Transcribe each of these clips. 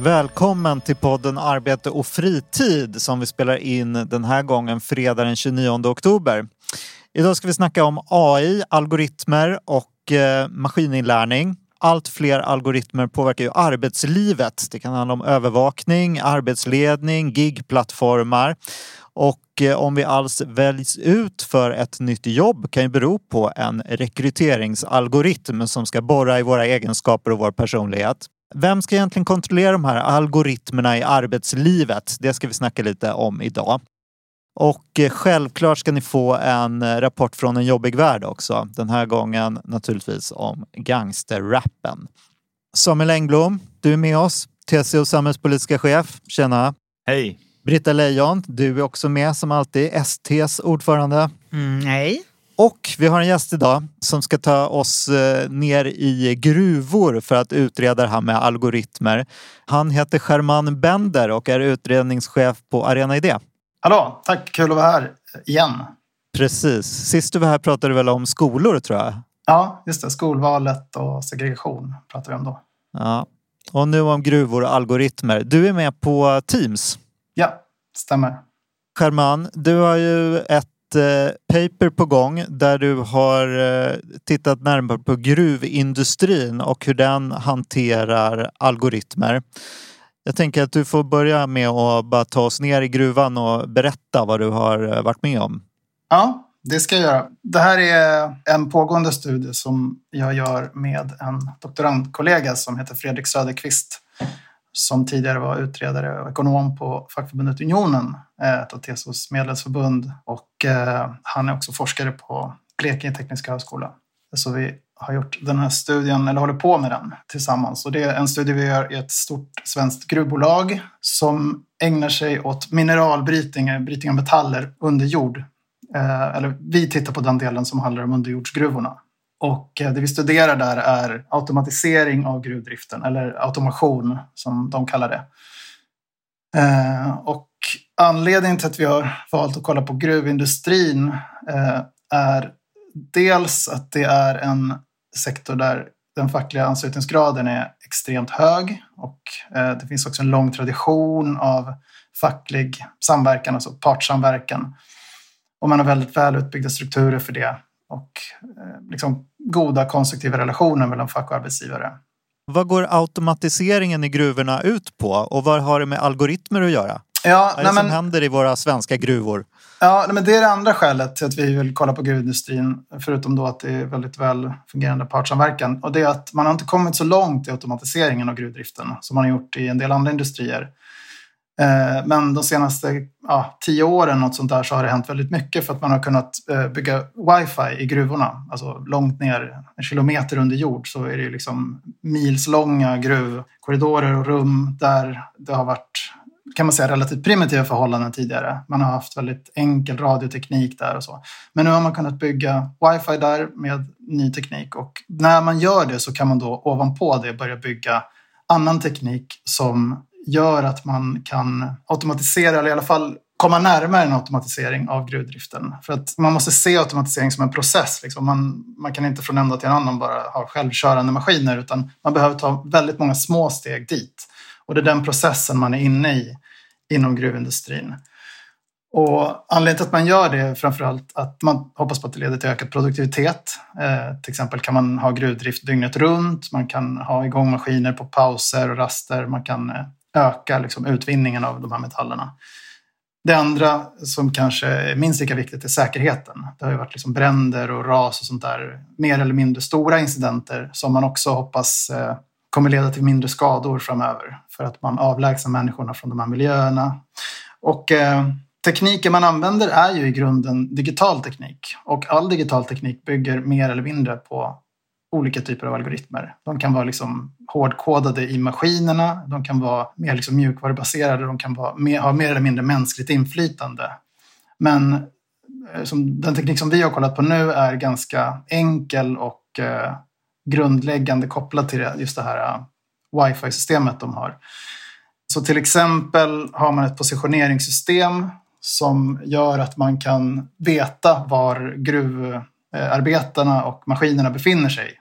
Välkommen till podden Arbete och fritid som vi spelar in den här gången fredag den 29 oktober. Idag ska vi snacka om AI, algoritmer och eh, maskininlärning. Allt fler algoritmer påverkar ju arbetslivet. Det kan handla om övervakning, arbetsledning, gigplattformar. Och eh, om vi alls väljs ut för ett nytt jobb kan ju bero på en rekryteringsalgoritm som ska borra i våra egenskaper och vår personlighet. Vem ska egentligen kontrollera de här algoritmerna i arbetslivet? Det ska vi snacka lite om idag. Och eh, självklart ska ni få en eh, rapport från en jobbig värld också. Den här gången naturligtvis om gangsterrappen. Samuel Engblom, du är med oss. TCO samhällspolitiska chef. Tjena! Hej! Britta Lejon, du är också med som alltid. STs ordförande. Mm, hej! Och vi har en gäst idag som ska ta oss eh, ner i gruvor för att utreda det här med algoritmer. Han heter Sherman Bender och är utredningschef på Arena Idé. Hallå, tack, kul att vara här igen. Precis. Sist du var här pratade du väl om skolor tror jag? Ja, just det. Skolvalet och segregation pratade vi om då. Ja, och nu om gruvor och algoritmer. Du är med på Teams. Ja, stämmer. Sherman, du har ju ett Eh, paper på gång där du har eh, tittat närmare på gruvindustrin och hur den hanterar algoritmer. Jag tänker att du får börja med att bara ta oss ner i gruvan och berätta vad du har eh, varit med om. Ja, det ska jag göra. Det här är en pågående studie som jag gör med en doktorandkollega som heter Fredrik Söderqvist som tidigare var utredare och ekonom på fackförbundet Unionen, eh, ett av TCOs medlemsförbund. Och eh, han är också forskare på Blekinge Tekniska Högskola. Så vi har gjort den här studien, eller håller på med den tillsammans. Och det är en studie vi gör i ett stort svenskt gruvbolag som ägnar sig åt mineralbrytning, brytning av metaller under jord. Eh, eller vi tittar på den delen som handlar om underjordsgruvorna. Och eh, det vi studerar där är automatisering av gruvdriften, eller automation som de kallar det. Eh, och anledningen till att vi har valt att kolla på gruvindustrin eh, är dels att det är en sektor där den fackliga anslutningsgraden är extremt hög och det finns också en lång tradition av facklig samverkan, alltså partssamverkan. Och man har väldigt väl utbyggda strukturer för det och liksom goda konstruktiva relationer mellan fack och arbetsgivare. Vad går automatiseringen i gruvorna ut på och vad har det med algoritmer att göra? Ja, vad är det nej, som men, händer i våra svenska gruvor? Ja, men det är det andra skälet till att vi vill kolla på gruvindustrin. Förutom då att det är väldigt väl fungerande partssamverkan. Och det är att man har inte kommit så långt i automatiseringen av gruvdriften som man har gjort i en del andra industrier. Eh, men de senaste ja, tio åren något sånt där, så har det hänt väldigt mycket för att man har kunnat eh, bygga wifi i gruvorna. Alltså långt ner, en kilometer under jord, så är det liksom milslånga gruvkorridorer och rum där det har varit kan man säga relativt primitiva förhållanden tidigare. Man har haft väldigt enkel radioteknik där och så. Men nu har man kunnat bygga wifi där med ny teknik och när man gör det så kan man då ovanpå det börja bygga annan teknik som gör att man kan automatisera, eller i alla fall komma närmare en automatisering av gruvdriften. För att man måste se automatisering som en process. Liksom. Man, man kan inte från en dag till en annan bara ha självkörande maskiner utan man behöver ta väldigt många små steg dit. Och det är den processen man är inne i inom gruvindustrin. Och anledningen till att man gör det är framförallt att man hoppas på att det leder till ökad produktivitet. Eh, till exempel kan man ha gruvdrift dygnet runt, man kan ha igång maskiner på pauser och raster, man kan eh, öka liksom, utvinningen av de här metallerna. Det andra som kanske är minst lika viktigt är säkerheten. Det har ju varit liksom bränder och ras och sånt där. Mer eller mindre stora incidenter som man också hoppas eh, kommer leda till mindre skador framöver. För att man avlägsnar människorna från de här miljöerna. Och eh, tekniken man använder är ju i grunden digital teknik. Och all digital teknik bygger mer eller mindre på olika typer av algoritmer. De kan vara liksom hårdkodade i maskinerna, de kan vara mer liksom mjukvarubaserade, de kan vara mer, ha mer eller mindre mänskligt inflytande. Men eh, som, den teknik som vi har kollat på nu är ganska enkel och eh, grundläggande kopplad till just det här uh, wifi-systemet de har. Så till exempel har man ett positioneringssystem som gör att man kan veta var gruv Eh, arbetarna och maskinerna befinner sig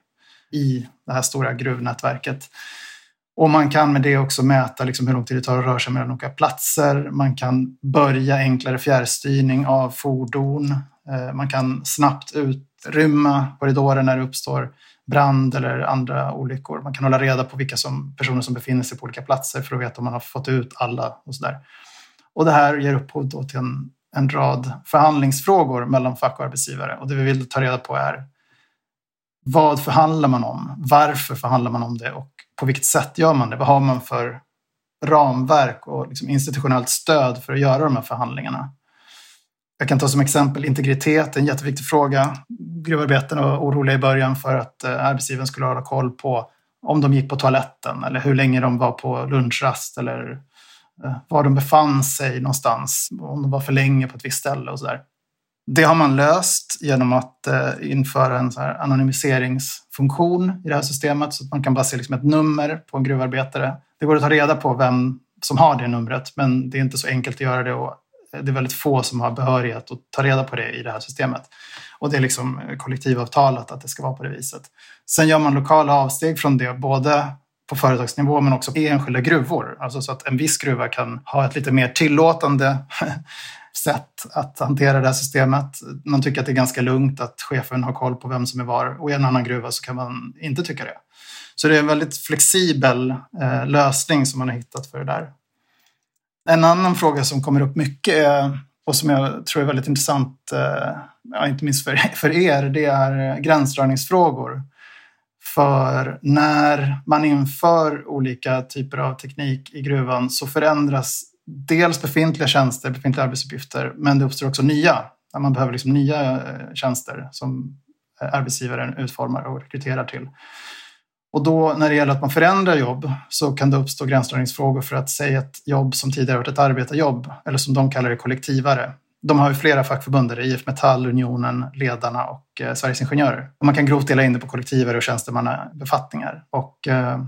i det här stora gruvnätverket. Och man kan med det också mäta liksom hur lång tid det tar att röra sig mellan olika platser. Man kan börja enklare fjärrstyrning av fordon. Eh, man kan snabbt utrymma korridorer när det uppstår brand eller andra olyckor. Man kan hålla reda på vilka som, personer som befinner sig på olika platser för att veta om man har fått ut alla och sådär. Och det här ger upphov till en, en rad förhandlingsfrågor mellan fack och arbetsgivare. Och det vi vill ta reda på är vad förhandlar man om? Varför förhandlar man om det? Och på vilket sätt gör man det? Vad har man för ramverk och liksom institutionellt stöd för att göra de här förhandlingarna? Jag kan ta som exempel integritet, en jätteviktig fråga. Gruvarbetarna var oroliga i början för att eh, arbetsgivaren skulle hålla koll på om de gick på toaletten eller hur länge de var på lunchrast eller Eh, var de befann sig någonstans, om de var för länge på ett visst ställe och sådär. Det har man löst genom att eh, införa en så här anonymiseringsfunktion i det här systemet så att man kan bara se liksom ett nummer på en gruvarbetare. Det går att ta reda på vem som har det numret men det är inte så enkelt att göra det och det är väldigt få som har behörighet att ta reda på det i det här systemet. Och det är liksom kollektivavtalat att det ska vara på det viset. Sen gör man lokala avsteg från det, både på företagsnivå men också i enskilda gruvor. Alltså så att en viss gruva kan ha ett lite mer tillåtande sätt att hantera det här systemet. Man tycker att det är ganska lugnt att chefen har koll på vem som är var och i en annan gruva så kan man inte tycka det. Så det är en väldigt flexibel eh, lösning som man har hittat för det där. En annan fråga som kommer upp mycket är, och som jag tror är väldigt intressant, eh, ja, inte minst för, för er, det är gränsdragningsfrågor. För när man inför olika typer av teknik i gruvan så förändras dels befintliga tjänster, befintliga arbetsuppgifter, men det uppstår också nya. Man behöver liksom nya eh, tjänster som eh, arbetsgivaren utformar och rekryterar till. Och då när det gäller att man förändrar jobb så kan det uppstå gränsdragningsfrågor för att säga ett jobb som tidigare varit ett arbetarjobb, eller som de kallar det kollektivare. De har ju flera fackförbund, IF Metall, Unionen, Ledarna och eh, Sveriges Ingenjörer. Och man kan grovt dela in det på kollektivare och tjänstemannabefattningar. Och eh,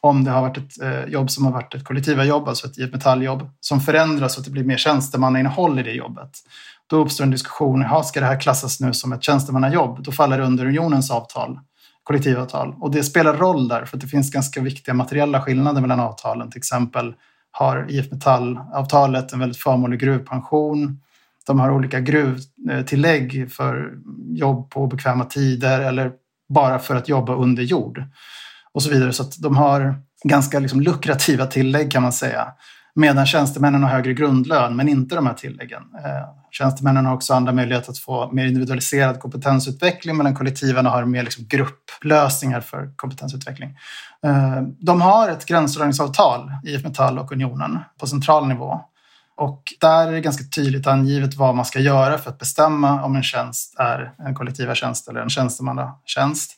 om det har varit ett eh, jobb som har varit ett kollektivarjobb, alltså ett IF Metall-jobb, som förändras så att det blir mer tjänstemannainnehåll i det jobbet. Då uppstår en diskussion, ska det här klassas nu som ett tjänstemannajobb? Då faller det under unionens avtal kollektivavtal. Och det spelar roll där, för att det finns ganska viktiga materiella skillnader mellan avtalen. Till exempel har IF Metall-avtalet en väldigt förmånlig gruvpension. De har olika gruvtillägg för jobb på bekväma tider eller bara för att jobba under jord och så vidare. Så att de har ganska liksom lukrativa tillägg kan man säga. Medan tjänstemännen har högre grundlön, men inte de här tilläggen. Eh, tjänstemännen har också andra möjligheter att få mer individualiserad kompetensutveckling, medan kollektiven har mer liksom grupplösningar för kompetensutveckling. Eh, de har ett gränsdragningsavtal, IF Metall och Unionen, på central nivå. Och där är det ganska tydligt angivet vad man ska göra för att bestämma om en tjänst är en kollektiva tjänst eller en tjänstemannatjänst.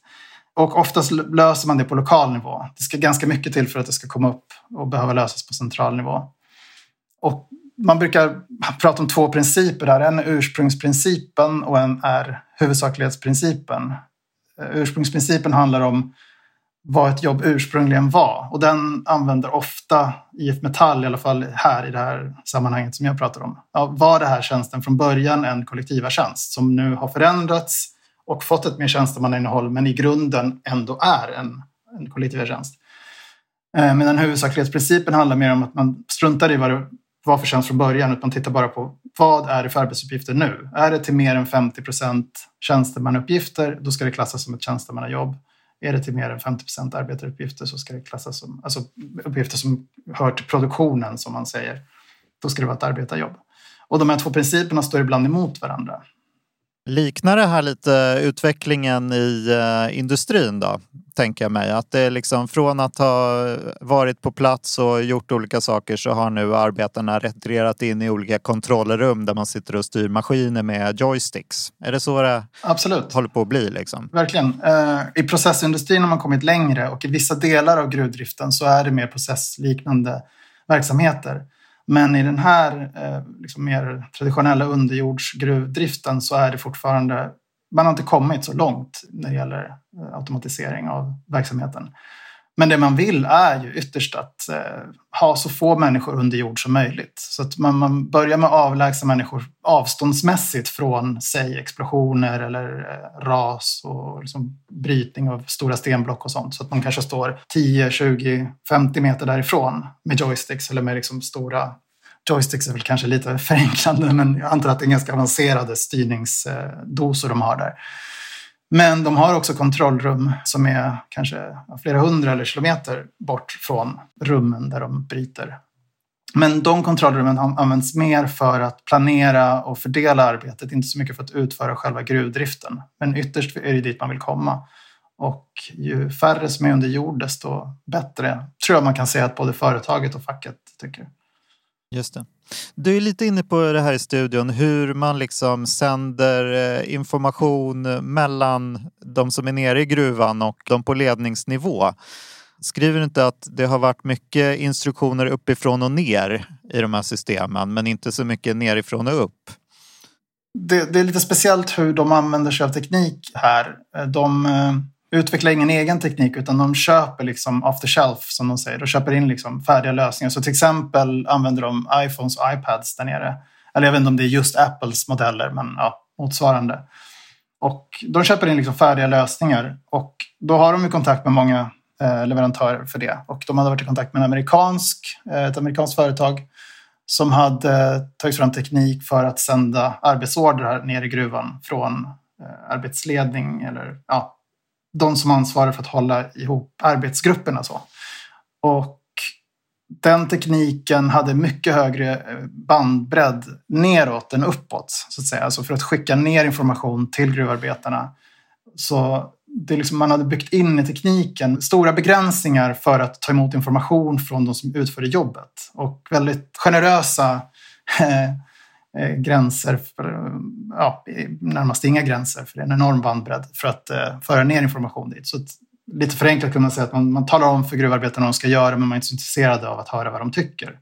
Och oftast löser man det på lokal nivå. Det ska ganska mycket till för att det ska komma upp och behöva lösas på central nivå. Och man brukar prata om två principer där. En är ursprungsprincipen och en är huvudsaklighetsprincipen. Eh, ursprungsprincipen handlar om vad ett jobb ursprungligen var och den använder ofta IF Metall, i alla fall här i det här sammanhanget som jag pratar om. Ja, var det här tjänsten från början en kollektiva tjänst som nu har förändrats och fått ett mer tjänstemannainnehåll men i grunden ändå är en, en kollektiv tjänst. Eh, medan huvudsaklighetsprincipen handlar mer om att man struntar i vad det var för tjänst från början utan tittar bara på vad är det för arbetsuppgifter nu? Är det till mer än 50 procent tjänstemannauppgifter, då ska det klassas som ett tjänstemannajobb. Är det till mer än 50 procent arbetaruppgifter så ska det klassas som alltså uppgifter som hör till produktionen som man säger. Då ska det vara ett arbetarjobb. Och de här två principerna står ibland emot varandra. Liknar det här lite utvecklingen i eh, industrin då? Tänker jag mig. Att det är liksom från att ha varit på plats och gjort olika saker så har nu arbetarna retirerat in i olika kontrollrum där man sitter och styr maskiner med joysticks. Är det så det Absolut. håller på att bli? Liksom? Verkligen. Eh, I processindustrin har man kommit längre och i vissa delar av gruvdriften så är det mer processliknande verksamheter. Men i den här eh, liksom mer traditionella underjordsgruvdriften så är det fortfarande, man har inte kommit så långt när det gäller eh, automatisering av verksamheten. Men det man vill är ju ytterst att eh, ha så få människor under jord som möjligt. Så att man, man börjar med att avlägsna människor avståndsmässigt från, säg, explosioner eller eh, ras och liksom brytning av stora stenblock och sånt. Så att man kanske står 10, 20, 50 meter därifrån med joysticks eller med liksom stora Joysticks är väl kanske lite förenklande, men jag antar att det är ganska avancerade styrningsdosor de har där. Men de har också kontrollrum som är kanske flera hundra eller kilometer bort från rummen där de bryter. Men de kontrollrummen används mer för att planera och fördela arbetet, inte så mycket för att utföra själva gruvdriften. Men ytterst är det dit man vill komma. Och ju färre som är under jord, desto bättre tror jag man kan säga att både företaget och facket tycker. Just det. Du är lite inne på det här i studion, hur man liksom sänder eh, information mellan de som är nere i gruvan och de på ledningsnivå. Skriver du inte att det har varit mycket instruktioner uppifrån och ner i de här systemen, men inte så mycket nerifrån och upp? Det, det är lite speciellt hur de använder sig av teknik här. De eh, utvecklar ingen egen teknik utan de köper liksom off the shelf som de säger. De köper in liksom färdiga lösningar. Så till exempel använder de iPhones och iPads där nere. Eller jag vet inte om det är just Apples modeller men ja, motsvarande. Och de köper in liksom färdiga lösningar och då har de ju kontakt med många eh, leverantörer för det. Och de hade varit i kontakt med en amerikansk, eh, ett amerikanskt företag som hade eh, tagit fram teknik för att sända arbetsorder ner i gruvan från eh, arbetsledning eller ja, de som ansvarar för att hålla ihop arbetsgrupperna. Så. Och den tekniken hade mycket högre eh, bandbredd neråt än uppåt. Så att säga. Alltså för att skicka ner information till gruvarbetarna. Så det liksom, man hade byggt in i tekniken stora begränsningar för att ta emot information från de som utförde jobbet. Och väldigt generösa eh, eh, gränser, för, ja, närmast inga gränser, för det är en enorm bandbredd för att eh, föra ner information dit. Så att, lite förenklat kan man säga att man, man talar om för gruvarbetarna vad de ska göra men man är inte så intresserad av att höra vad de tycker.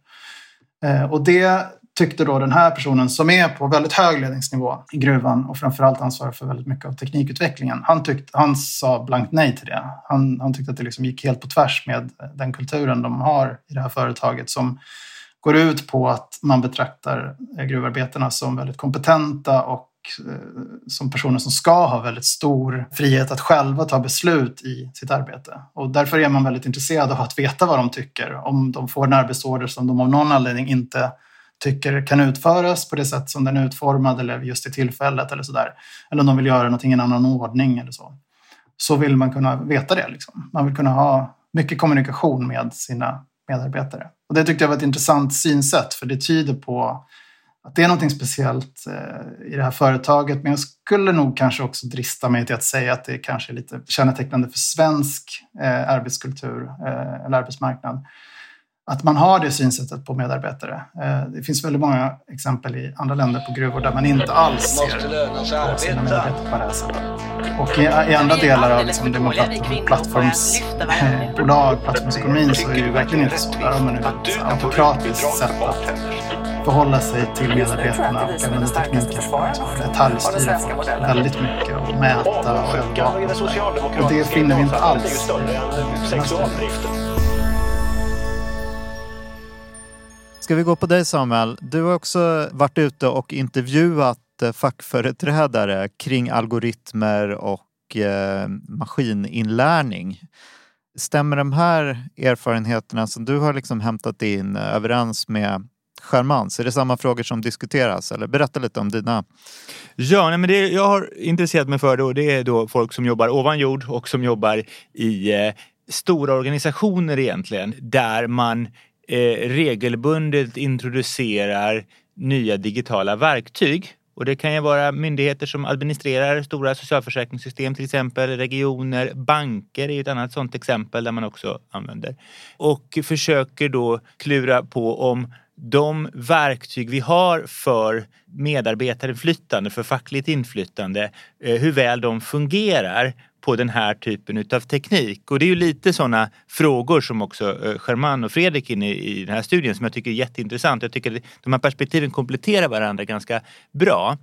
Eh, och det tyckte då den här personen som är på väldigt hög ledningsnivå i gruvan och framförallt ansvarar för väldigt mycket av teknikutvecklingen. Han, tyckte, han sa blankt nej till det. Han, han tyckte att det liksom gick helt på tvärs med den kulturen de har i det här företaget som går ut på att man betraktar eh, gruvarbetarna som väldigt kompetenta och eh, som personer som ska ha väldigt stor frihet att själva ta beslut i sitt arbete. Och därför är man väldigt intresserad av att veta vad de tycker. Om de får en arbetsorder som de av någon anledning inte tycker kan utföras på det sätt som den är utformad eller just i tillfället eller sådär. Eller om de vill göra någonting i en annan ordning eller så. Så vill man kunna veta det. Liksom. Man vill kunna ha mycket kommunikation med sina medarbetare. Och det tyckte jag var ett intressant synsätt för det tyder på att det är någonting speciellt eh, i det här företaget. Men jag skulle nog kanske också drista mig till att säga att det kanske är lite kännetecknande för svensk eh, arbetskultur eh, eller arbetsmarknad. Att man har det synsättet på medarbetare. Det finns väldigt många exempel i andra länder på gruvor där man inte alls ser på sina medarbetare på det här sättet. Och i, i andra delar av liksom plattformsbolag, plattformsekonomin så är det verkligen inte så. Där har man ett autokratiskt sätt att förhålla sig till medarbetarna och använda tekniken för att detaljstyra folk väldigt mycket och mäta och övervaka. Och det finner vi inte alls Ska vi gå på dig Samuel? Du har också varit ute och intervjuat eh, fackföreträdare kring algoritmer och eh, maskininlärning. Stämmer de här erfarenheterna som du har liksom hämtat in överens med Charmans? Är det samma frågor som diskuteras? Eller berätta lite om dina. Ja, nej, men det jag har intresserat mig för då, det är då folk som jobbar ovan jord och som jobbar i eh, stora organisationer egentligen. Där man eh, regelbundet introducerar nya digitala verktyg. Och det kan ju vara myndigheter som administrerar stora socialförsäkringssystem till exempel, regioner, banker är ett annat sådant exempel där man också använder. Och försöker då klura på om de verktyg vi har för medarbetarinflytande, för fackligt inflytande, eh, hur väl de fungerar på den här typen av teknik. Och det är ju lite sådana frågor som också eh, German och Fredrik inne i den här studien som jag tycker är jätteintressant. Jag tycker att de här perspektiven kompletterar varandra ganska bra.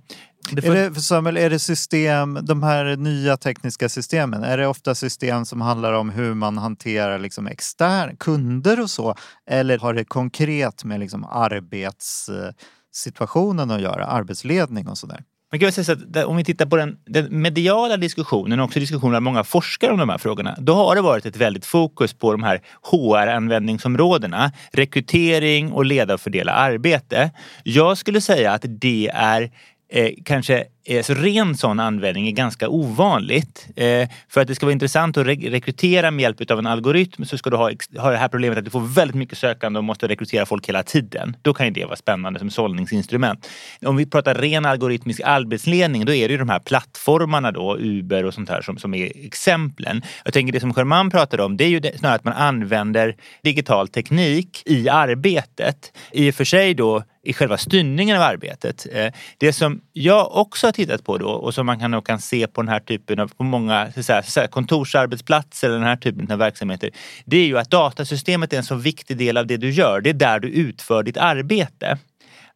Det får... är, det, Samuel, är det system, de här nya tekniska systemen, är det ofta system som handlar om hur man hanterar liksom extern, kunder och så? Eller har det konkret med liksom arbetssituationen eh, att göra, arbetsledning och sådär? Man kan säga att om vi tittar på den, den, mediala diskussionen och också diskussionen av många forskare om de här frågorna. Då har det varit ett väldigt fokus på de här HR-användningsområdena. Rekrytering och leda och fördela arbete. Jag skulle säga att det är eh, kanske Eh, så ren sån användning är ganska ovanligt. Eh, för att det ska vara intressant att rekrytera med hjälp av en algoritm så ska du ha, ha det här problemet att du får väldigt mycket sökande och måste rekrytera folk hela tiden. Då kan ju det vara spännande som sållningsinstrument. Om vi pratar ren algoritmisk arbetsledning då är det ju de här plattformarna då, Uber och sånt här som, som är exemplen. Jag tänker det som German pratade om det är ju det, snarare att man använder digital teknik i arbetet. I och för sig då i själva styrningen av arbetet. Eh, det som jag också har tittat på då och som man kan, kan se på den här typen av på många så säga, kontorsarbetsplatser eller den här typen av verksamheter. Det är ju att datasystemet är en så viktig del av det du gör. Det är där du utför ditt arbete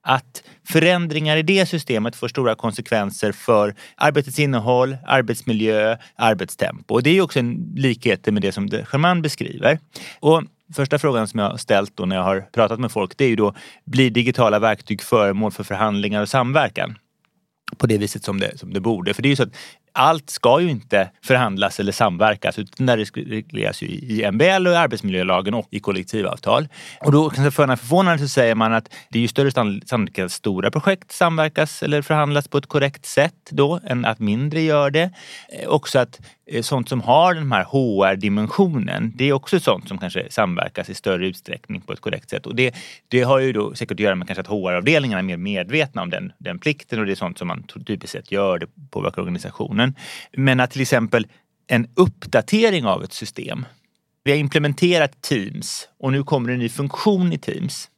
att förändringar i det systemet får stora konsekvenser för arbetets innehåll, arbetsmiljö, arbetstempo. Och det är också en likhet med det som Germain beskriver. Och första frågan som jag har ställt då när jag har pratat med folk det är ju då, blir digitala verktyg föremål för förhandlingar och samverkan? På det viset som det, som det borde. För det är ju så att allt ska ju inte förhandlas eller samverkas utan det regleras ju i MBL och i arbetsmiljölagen och i kollektivavtal. Och då kanske för förvånande så säger man att det är ju större sannolikhet att stora projekt samverkas eller förhandlas på ett korrekt sätt då än att mindre gör det. Eh, också att eh, sånt som har den här HR-dimensionen, det är också sånt som kanske samverkas i större utsträckning på ett korrekt sätt. Och det, det har ju då säkert att göra med kanske att HR-avdelningarna är mer medvetna om den, den plikten och det är sånt som man typiskt sett gör, det påverkar organisationen organisationen. Men att till exempel en uppdatering av ett system. Vi har implementerat Teams och nu kommer en ny funktion i Teams.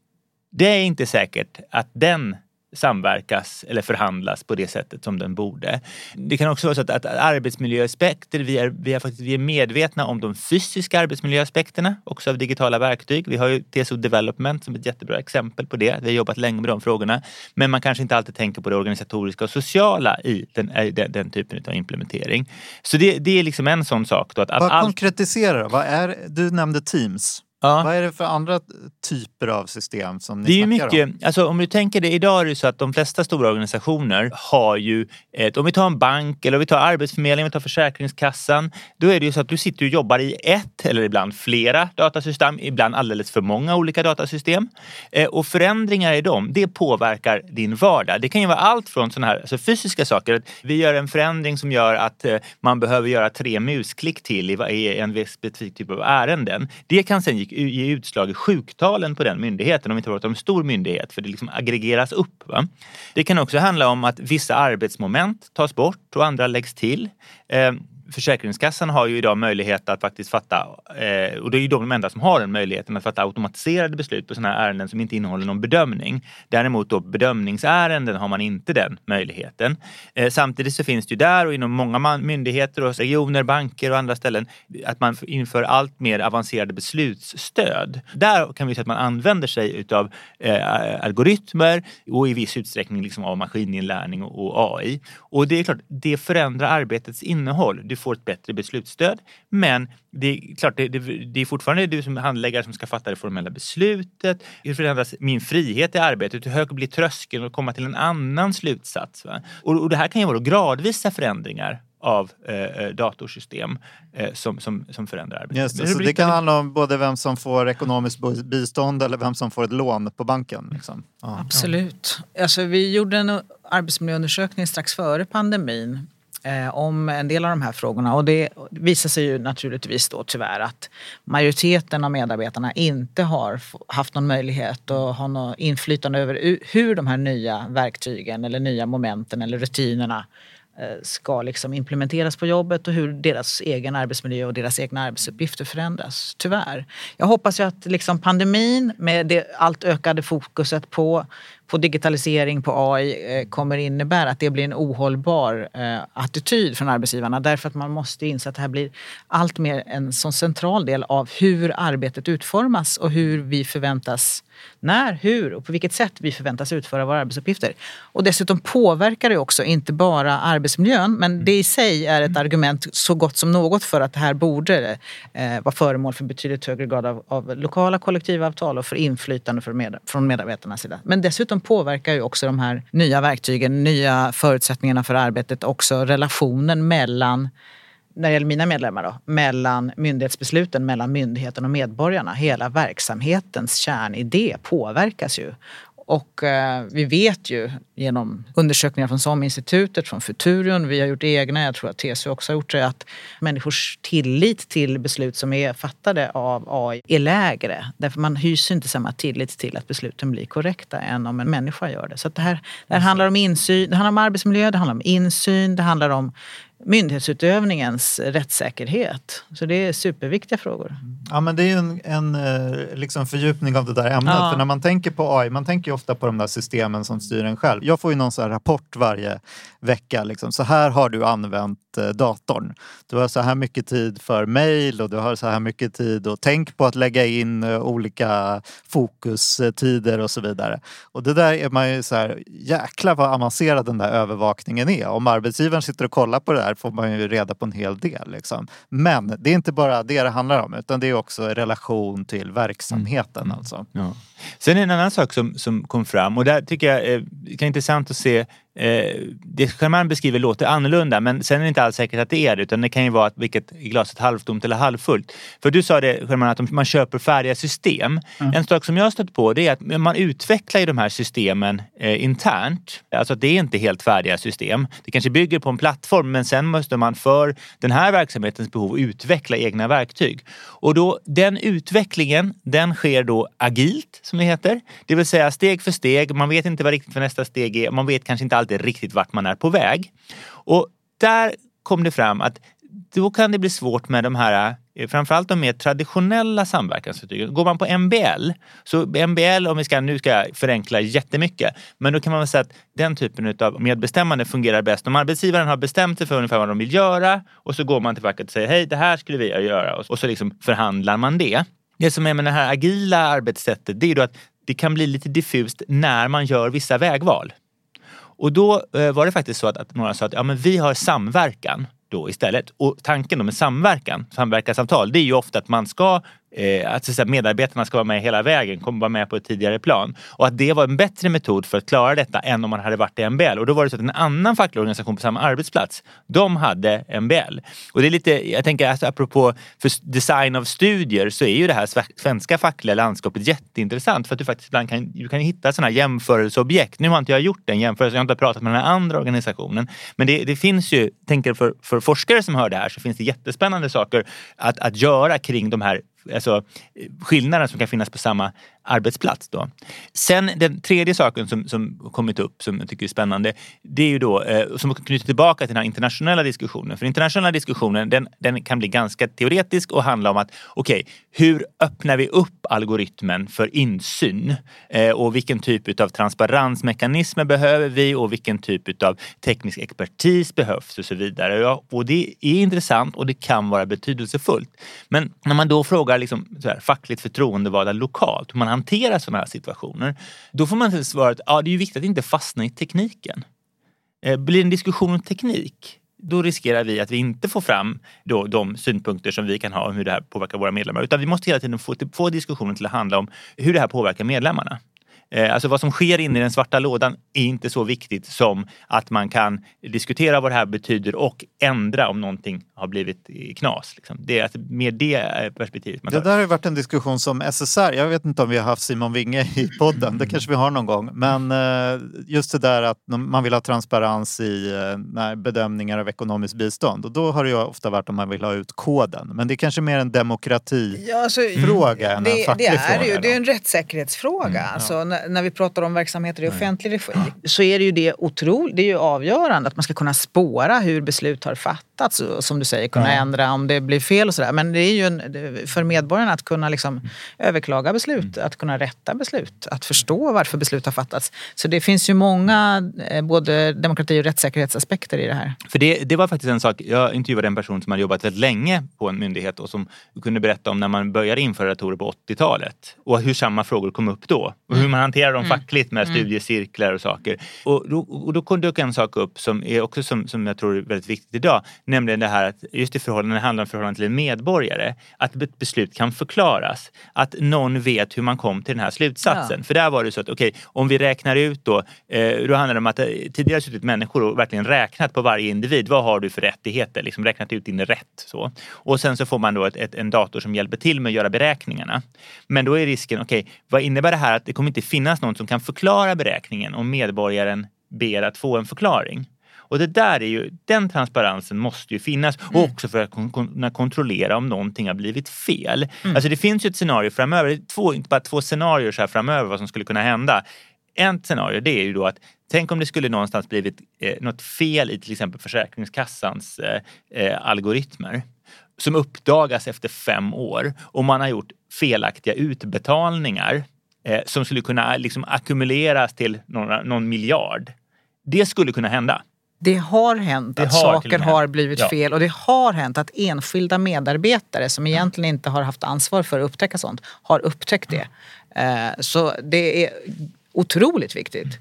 Det är inte säkert att den samverkas eller förhandlas på det sättet som den borde. Det kan också vara så att, att arbetsmiljöaspekter, vi är, vi, är faktiskt, vi är medvetna om de fysiska arbetsmiljöaspekterna också av digitala verktyg. Vi har ju TSO Development som ett jättebra exempel på det. Vi har jobbat länge med de frågorna. Men man kanske inte alltid tänker på det organisatoriska och sociala i den, den, den typen av implementering. Så det, det är liksom en sån sak. Då, att, Vad allt... konkretiserar Vad är, du nämnde Teams. Ja. Vad är det för andra typer av system som ni det är mycket, om? Alltså, om du tänker det, idag är det så att de flesta stora organisationer har ju, ett, om vi tar en bank eller om vi tar Arbetsförmedlingen, vi tar Försäkringskassan. Då är det ju så att du sitter och jobbar i ett eller ibland flera datasystem, ibland alldeles för många olika datasystem. Eh, och förändringar i dem, det påverkar din vardag. Det kan ju vara allt från sådana här alltså fysiska saker. Vi gör en förändring som gör att eh, man behöver göra tre musklick till i, i en specifik typ av ärenden. Det kan sen ge utslag i sjuktalen på den myndigheten om vi inte pratar om en stor myndighet för det liksom aggregeras upp. Va? Det kan också handla om att vissa arbetsmoment tas bort och andra läggs till. Eh, Försäkringskassan har ju idag möjlighet att faktiskt fatta, eh, och det är ju de enda som har den möjligheten, att fatta automatiserade beslut på sådana här ärenden som inte innehåller någon bedömning. Däremot då bedömningsärenden har man inte den möjligheten. Eh, samtidigt så finns det ju där och inom många myndigheter och regioner, banker och andra ställen att man inför allt mer avancerade beslutsstöd. Där kan vi se att man använder sig utav eh, algoritmer och i viss utsträckning liksom av maskininlärning och AI. Och det är klart, det förändrar arbetets innehåll. Du får ett bättre beslutsstöd. Men det är klart, det, det, det är fortfarande du som handläggare som ska fatta det formella beslutet. Det förändras min frihet i arbetet. Hur hög blir tröskeln att komma till en annan slutsats? Och, och, det här kan ju vara gradvisa förändringar av eh, eh, datorsystem eh, som, som, som förändrar arbetet. Just det, så det kan handla om både vem som får ekonomiskt bistånd eller vem som får ett lån på banken. Liksom. Ja. Absolut. Alltså, vi gjorde en arbetsmiljöundersökning strax före pandemin eh, om en del av de här frågorna. Och det visar sig ju naturligtvis då tyvärr att majoriteten av medarbetarna inte har haft någon möjlighet att ha något inflytande över hur de här nya verktygen eller nya momenten eller rutinerna Eh, ska liksom implementeras på jobbet och hur deras egen arbetsmiljö och deras egna arbetsuppgifter förändras. Tyvärr. Jag hoppas ju att liksom pandemin med det allt ökade fokuset på på digitalisering, på AI eh, kommer innebära att det blir en ohållbar eh, attityd från arbetsgivarna. Därför att man måste inse att det här blir allt mer en så central del av hur arbetet utformas och hur vi förväntas, när, hur och på vilket sätt vi förväntas utföra våra arbetsuppgifter. Och dessutom påverkar det också inte bara arbetsmiljön men det i sig är ett argument så gott som något för att det här borde eh, vara föremål för betydligt högre grad av, av lokala kollektivavtal och för inflytande för med, från medarbetarnas sida. Men dessutom påverkar ju också de här nya verktygen, nya förutsättningarna för arbetet också relationen mellan när det gäller mina medlemmar då, mellan myndighetsbesluten, mellan myndigheten och medborgarna. Hela verksamhetens kärnidé påverkas ju. Och eh, vi vet ju genom undersökningar från SOM-institutet, från Futurion, vi har gjort egna, jag tror att TCO också har gjort det, att människors tillit till beslut som är fattade av AI är lägre. Därför man hyser inte samma tillit till att besluten blir korrekta än om en människa gör det. Så det här, det här handlar om insyn, det handlar om arbetsmiljö, det handlar om insyn, det handlar om myndighetsutövningens rättssäkerhet. Så det är superviktiga frågor. Ja men det är ju en, en eh, liksom fördjupning av det där ämnet. Ja. För när man tänker på AI, man tänker ju ofta på de där systemen som styr en själv. Jag får ju någon sån rapport varje vecka. Liksom. Så här har du använt eh, datorn. Du har så här mycket tid för mail och du har så här mycket tid och tänk på att lägga in eh, olika fokustider och så vidare. Och det där är man ju så här, jäklar vad avancerad den där övervakningen är. Om arbetsgivaren sitter och kollar på det där får man ju reda på en hel del. Liksom. Men det är inte bara det det handlar om utan det är också relation till verksamheten. Mm. Alltså. Ja. Sen en annan sak som, som kom fram och där tycker jag är, är intressant att se Eh, det man beskriver låter annorlunda men sen är det inte alls säkert att det är det utan det kan ju vara att vilket glaset halvtomt eller halvfullt. För du sa det Sherman, att man köper färdiga system. Mm. En sak som jag har stött på det är att man utvecklar ju de här systemen eh, internt. Alltså att det är inte helt färdiga system. Det kanske bygger på en plattform men sen måste man för den här verksamhetens behov utveckla egna verktyg. Och då den utvecklingen den sker då agilt som det heter. Det vill säga steg för steg. Man vet inte vad riktigt för nästa steg är. Man vet kanske inte alltid riktigt vart man är på väg. Och där kom det fram att då kan det bli svårt med de här eh, framförallt de mer traditionella samverkansvertygen. Går man på MBL, så MBL, om vi ska, nu ska jag förenkla jättemycket, men då kan man väl säga att den typen av medbestämmande fungerar bäst om arbetsgivaren har bestämt sig för ungefär vad de vill göra och så går man till facket och säger hej, det här skulle vi göra och så liksom förhandlar man det. Det som är med det här agila arbetssättet, det är då att det kan bli lite diffust när man gör vissa vägval. Och då eh, var det faktiskt så att, att några sa att ja, men vi har samverkan då istället. Och tanken då med samverkan, samverkansavtal, det är ju ofta att man ska eh, att så medarbetarna ska vara med hela vägen, kommer vara med på ett tidigare plan. Och att det var en bättre metod för att klara detta än om man hade varit i MBL. Och då var det så att en annan facklig organisation på samma arbetsplats, de hade MBL. Och det är lite, jag tänker alltså, apropå för design av studier så är ju det här svenska fackliga landskapet jätteintressant för att du faktiskt ibland kan, du kan hitta sådana jämförelseobjekt. Nu har inte jag gjort den jämförelsen, jag har inte pratat med den här andra organisationen. Men det, det finns ju, tänker för, för forskare som hör det här så finns det jättespännande saker att, att göra kring de här alltså, eh, skillnaden som kan finnas på samma arbetsplats. Då. Sen den tredje saken som, som kommit upp som jag tycker är spännande, det är ju då eh, som knyter tillbaka till den här internationella diskussionen. För den internationella diskussionen den, den kan bli ganska teoretisk och handla om att okej, okay, hur öppnar vi upp algoritmen för insyn? Eh, och vilken typ av transparensmekanismer behöver vi och vilken typ av teknisk expertis behövs och så vidare. Ja, och det är intressant och det kan vara betydelsefullt. Men när man då frågar liksom, så här, fackligt förtroendevalda lokalt hur man hantera sådana här situationer. Då får man svaret att ja, det är viktigt att inte fastna i tekniken. Eh, blir det en diskussion om teknik, då riskerar vi att vi inte får fram då de synpunkter som vi kan ha om hur det här påverkar våra medlemmar. Utan vi måste hela tiden få, få diskussionen till att handla om hur det här påverkar medlemmarna. Eh, alltså vad som sker inne i den svarta lådan är inte så viktigt som att man kan diskutera vad det här betyder och ändra om någonting har blivit knas. Liksom. Det är alltså mer det eh, perspektivet man. Det där har varit en diskussion som SSR, jag vet inte om vi har haft Simon Winge i podden, det kanske vi har någon gång, men eh, just det där att man vill ha transparens i bedömningar av ekonomiskt bistånd och då har det ju ofta varit om man vill ha ut koden. Men det är kanske mer en demokratifråga ja, alltså, än det, en facklig det är fråga. Ju, det är en rättssäkerhetsfråga. Mm, ja. alltså, när, vi pratar om verksamheter i offentlig regi så är det ju det otroligt, det är ju avgörande att man ska kunna spåra hur beslut har fattats och som du säger kunna ja. ändra om det blir fel och sådär. Men det är ju en, för medborgarna att kunna liksom överklaga beslut, mm. att kunna rätta beslut, att förstå varför beslut har fattats. Så det finns ju många eh, både demokrati och rättssäkerhetsaspekter i det här. För det, det var faktiskt en sak, jag intervjuade en person som hade jobbat väldigt länge på en myndighet och som kunde berätta om när man började införa datorer på 80-talet och hur samma frågor kom upp då och hur man hanterar dem mm. fackligt med mm. studiecirklar och saker. Och då, och då dök en sak upp som är också som, som jag tror är väldigt viktigt idag, nämligen det här att just i förhållande, det handlar om förhållande till en medborgare, att ett beslut kan förklaras. Att någon vet hur man kom till den här slutsatsen. Ja. För där var det så att okej, okay, om vi räknar ut då, eh, då handlar det om att eh, tidigare suttit människor och verkligen räknat på varje individ. Vad har du för rättigheter? Liksom räknat ut din rätt. Så. Och sen så får man då ett, ett, en dator som hjälper till med att göra beräkningarna. Men då är risken, okej, okay, vad innebär det här att det kommer inte finnas någon som kan förklara beräkningen om medborgaren ber att få en förklaring? Och det där är ju, den transparensen måste ju finnas mm. och också för att kunna kontrollera om någonting har blivit fel. Mm. Alltså det finns ju ett scenario framöver, två, inte bara två scenarier så här framöver vad som skulle kunna hända. Ett scenario det är ju då att tänk om det skulle någonstans blivit eh, något fel i till exempel Försäkringskassans eh, eh, algoritmer som uppdagas efter fem år och man har gjort felaktiga utbetalningar eh, som skulle kunna liksom ackumuleras till några, någon miljard. Det skulle kunna hända. Det har hänt det att har saker har blivit ja. fel och det har hänt att enskilda medarbetare som egentligen inte har haft ansvar för att upptäcka sånt har upptäckt det. Eh, så det är otroligt viktigt.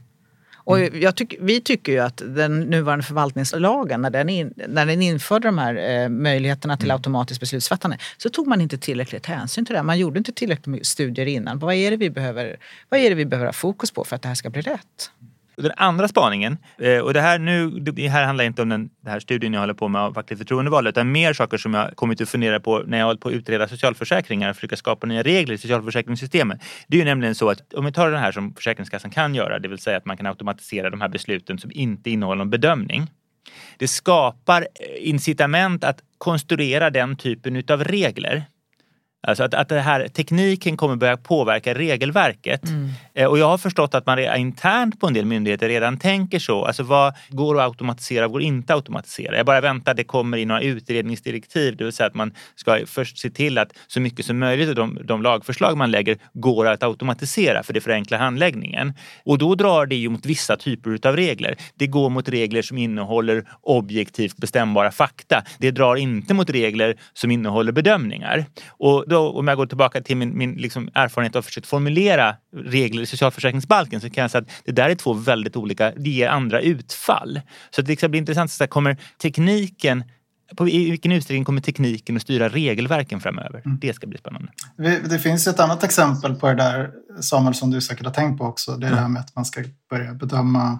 Och tyck, vi tycker ju att den nuvarande förvaltningslagen, när den, in, när den införde de här eh, möjligheterna till mm. automatiskt beslutsfattande, så tog man inte tillräckligt hänsyn till det. Man gjorde inte tillräckligt med studier innan. Vad är, det vi behöver, vad är det vi behöver ha fokus på för att det här ska bli rätt? Den andra spaningen, eh, och det här, nu, det här handlar inte om den, den här studien jag håller på med av fackligt förtroendeval utan mer saker som jag kommit att fundera på när jag hållit på att utreda socialförsäkringar och försöka skapa nya regler i socialförsäkringssystemet. Det är ju nämligen så att om vi tar det här som Försäkringskassan kan göra, det vill säga att man kan automatisera de här besluten som inte innehåller någon bedömning. Det skapar eh, incitament att konstruera den typen av regler Alltså att, att det här, tekniken kommer börja påverka regelverket. Mm. Eh, och jag har förstått att man internt på en del myndigheter redan tänker så. Alltså vad går att automatisera och går inte att automatisera? Jag bara väntar att det kommer in några utredningsdirektiv. Det vill säga att man ska först se till att så mycket som möjligt av de, de lagförslag man lägger går att automatisera för det förenklar handläggningen. Och då drar det ju mot vissa typer av regler. Det går mot regler som innehåller objektivt bestämbara fakta. Det drar inte mot regler som innehåller bedömningar. Och då, om jag går tillbaka till min, min liksom erfarenhet av att försöka formulera regler i socialförsäkringsbalken så kan jag säga att det där är två väldigt olika, det ger andra utfall. Så det ska bli intressant, så kommer tekniken på, I vilken utsträckning kommer tekniken att styra regelverken framöver? Mm. Det ska bli spännande. Det finns ett annat exempel på det där, Samuel, som du säkert har tänkt på också. Det är mm. det här med att man ska börja bedöma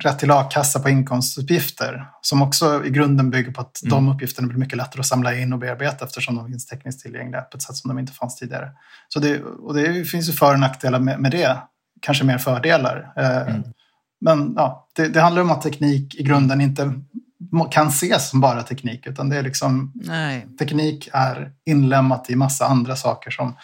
rätt till a-kassa på inkomstuppgifter som också i grunden bygger på att mm. de uppgifterna blir mycket lättare att samla in och bearbeta eftersom de finns tekniskt tillgängliga på ett sätt som de inte fanns tidigare. Så det, och det finns ju för och nackdelar med, med det, kanske mer fördelar. Eh, mm. Men ja, det, det, handlar om att teknik i grunden inte kan ses som bara teknik utan det är liksom Nej. teknik är inlämnat i massa andra saker som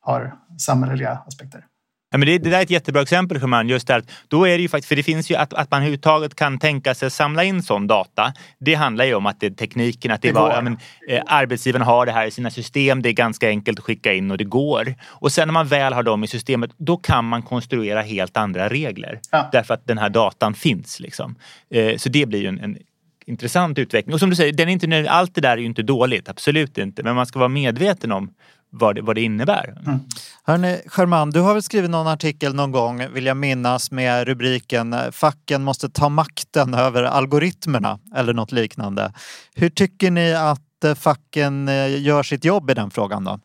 har samhälleliga aspekter. Ja, men det, det där är ett jättebra exempel Schumann. Just där, då är det ju faktiskt, för det finns ju att, att man överhuvudtaget kan tänka sig samla in sån data. Det handlar ju om att det är tekniken, att det, det var, ja, men, eh, arbetsgivaren har det här i sina system. Det är ganska enkelt att skicka in och det går. Och sen när man väl har dem i systemet, då kan man konstruera helt andra regler. Ja. Därför att den här datan finns. Liksom. Eh, så det blir ju en, en intressant utveckling. Och som du säger, den är inte, allt det där är ju inte dåligt, absolut inte. Men man ska vara medveten om vad det, vad det innebär. Mm. Hörrni, German, du har väl skrivit någon artikel någon gång, vill jag minnas, med rubriken Facken måste ta makten över algoritmerna eller något liknande. Hur tycker ni att facken eh, gör sitt jobb i den frågan då?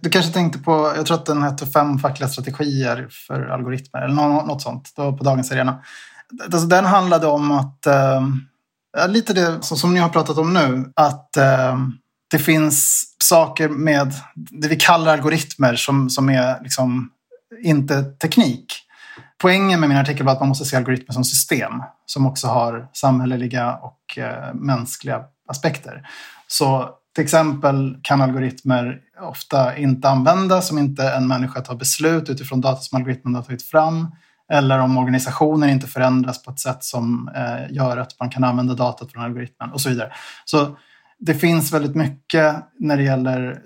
Du kanske tänkte på, jag tror att den hette Fem fackliga strategier för algoritmer eller något sånt. På Dagens Arena. Alltså, den handlade om att, eh, lite det som, som ni har pratat om nu, att eh, det finns saker med det vi kallar algoritmer som, som är liksom inte teknik. Poängen med min artikel var att man måste se algoritmer som system som också har samhälleliga och eh, mänskliga aspekter. Så till exempel kan algoritmer ofta inte användas om inte en människa tar beslut utifrån data som algoritmen har tagit fram. Eller om organisationen inte förändras på ett sätt som eh, gör att man kan använda datat från algoritmen och så vidare. Så det finns väldigt mycket när det gäller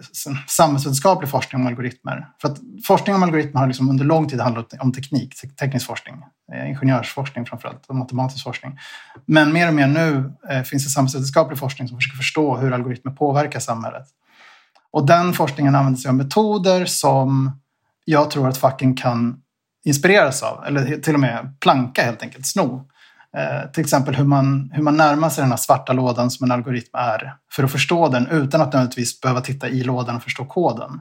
samhällsvetenskaplig forskning om algoritmer. För att forskning om algoritmer har liksom under lång tid handlat om teknik, teknisk forskning, eh, ingenjörsforskning framförallt och matematisk forskning. Men mer och mer nu eh, finns det samhällsvetenskaplig forskning som försöker förstå hur algoritmer påverkar samhället. Och den forskningen använder sig av metoder som jag tror att facken kan inspireras av, eller till och med planka helt enkelt, sno. Eh, till exempel hur man, hur man närmar sig den här svarta lådan som en algoritm är för att förstå den utan att nödvändigtvis behöva titta i lådan och förstå koden.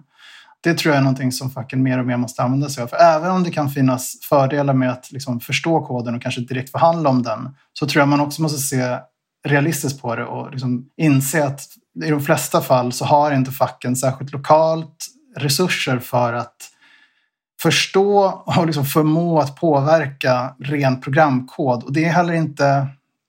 Det tror jag är någonting som facken mer och mer måste använda sig av. För även om det kan finnas fördelar med att liksom förstå koden och kanske direkt förhandla om den så tror jag man också måste se realistiskt på det och liksom inse att i de flesta fall så har inte facken särskilt lokalt resurser för att förstå och liksom förmå att påverka ren programkod. Och det är heller inte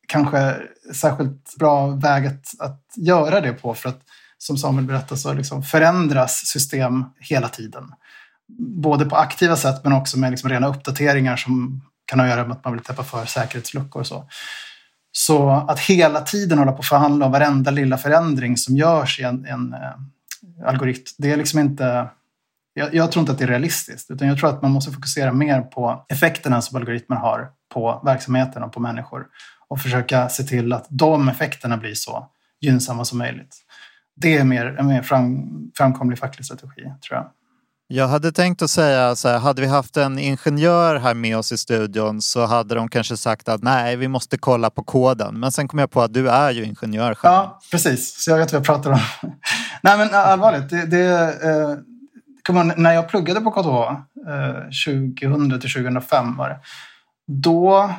kanske särskilt bra väg att, att göra det på för att som Samuel berättade så liksom förändras system hela tiden. Både på aktiva sätt men också med liksom rena uppdateringar som kan ha att göra med att man vill täppa för säkerhetsluckor och så. Så att hela tiden hålla på att förhandla om varenda lilla förändring som görs i en, en eh, algoritm, det är liksom inte jag, jag, tror inte att det är realistiskt, utan jag tror att man måste fokusera mer på effekterna som algoritmer har på verksamheten och på människor och försöka se till att de effekterna blir så gynnsamma som möjligt. Det är mer, en mer fram, framkomlig facklig strategi, tror jag. Jag hade tänkt att säga så här, hade vi haft en ingenjör här med oss i studion så hade de kanske sagt att nej, vi måste kolla på koden. Men sen kom jag på att du är ju ingenjör själv. Ja, precis. Så jag vet vad jag pratar om. nej, men allvarligt. Det, det, man, när jag pluggade på KTH, eh, 2000 till 2005 var det, då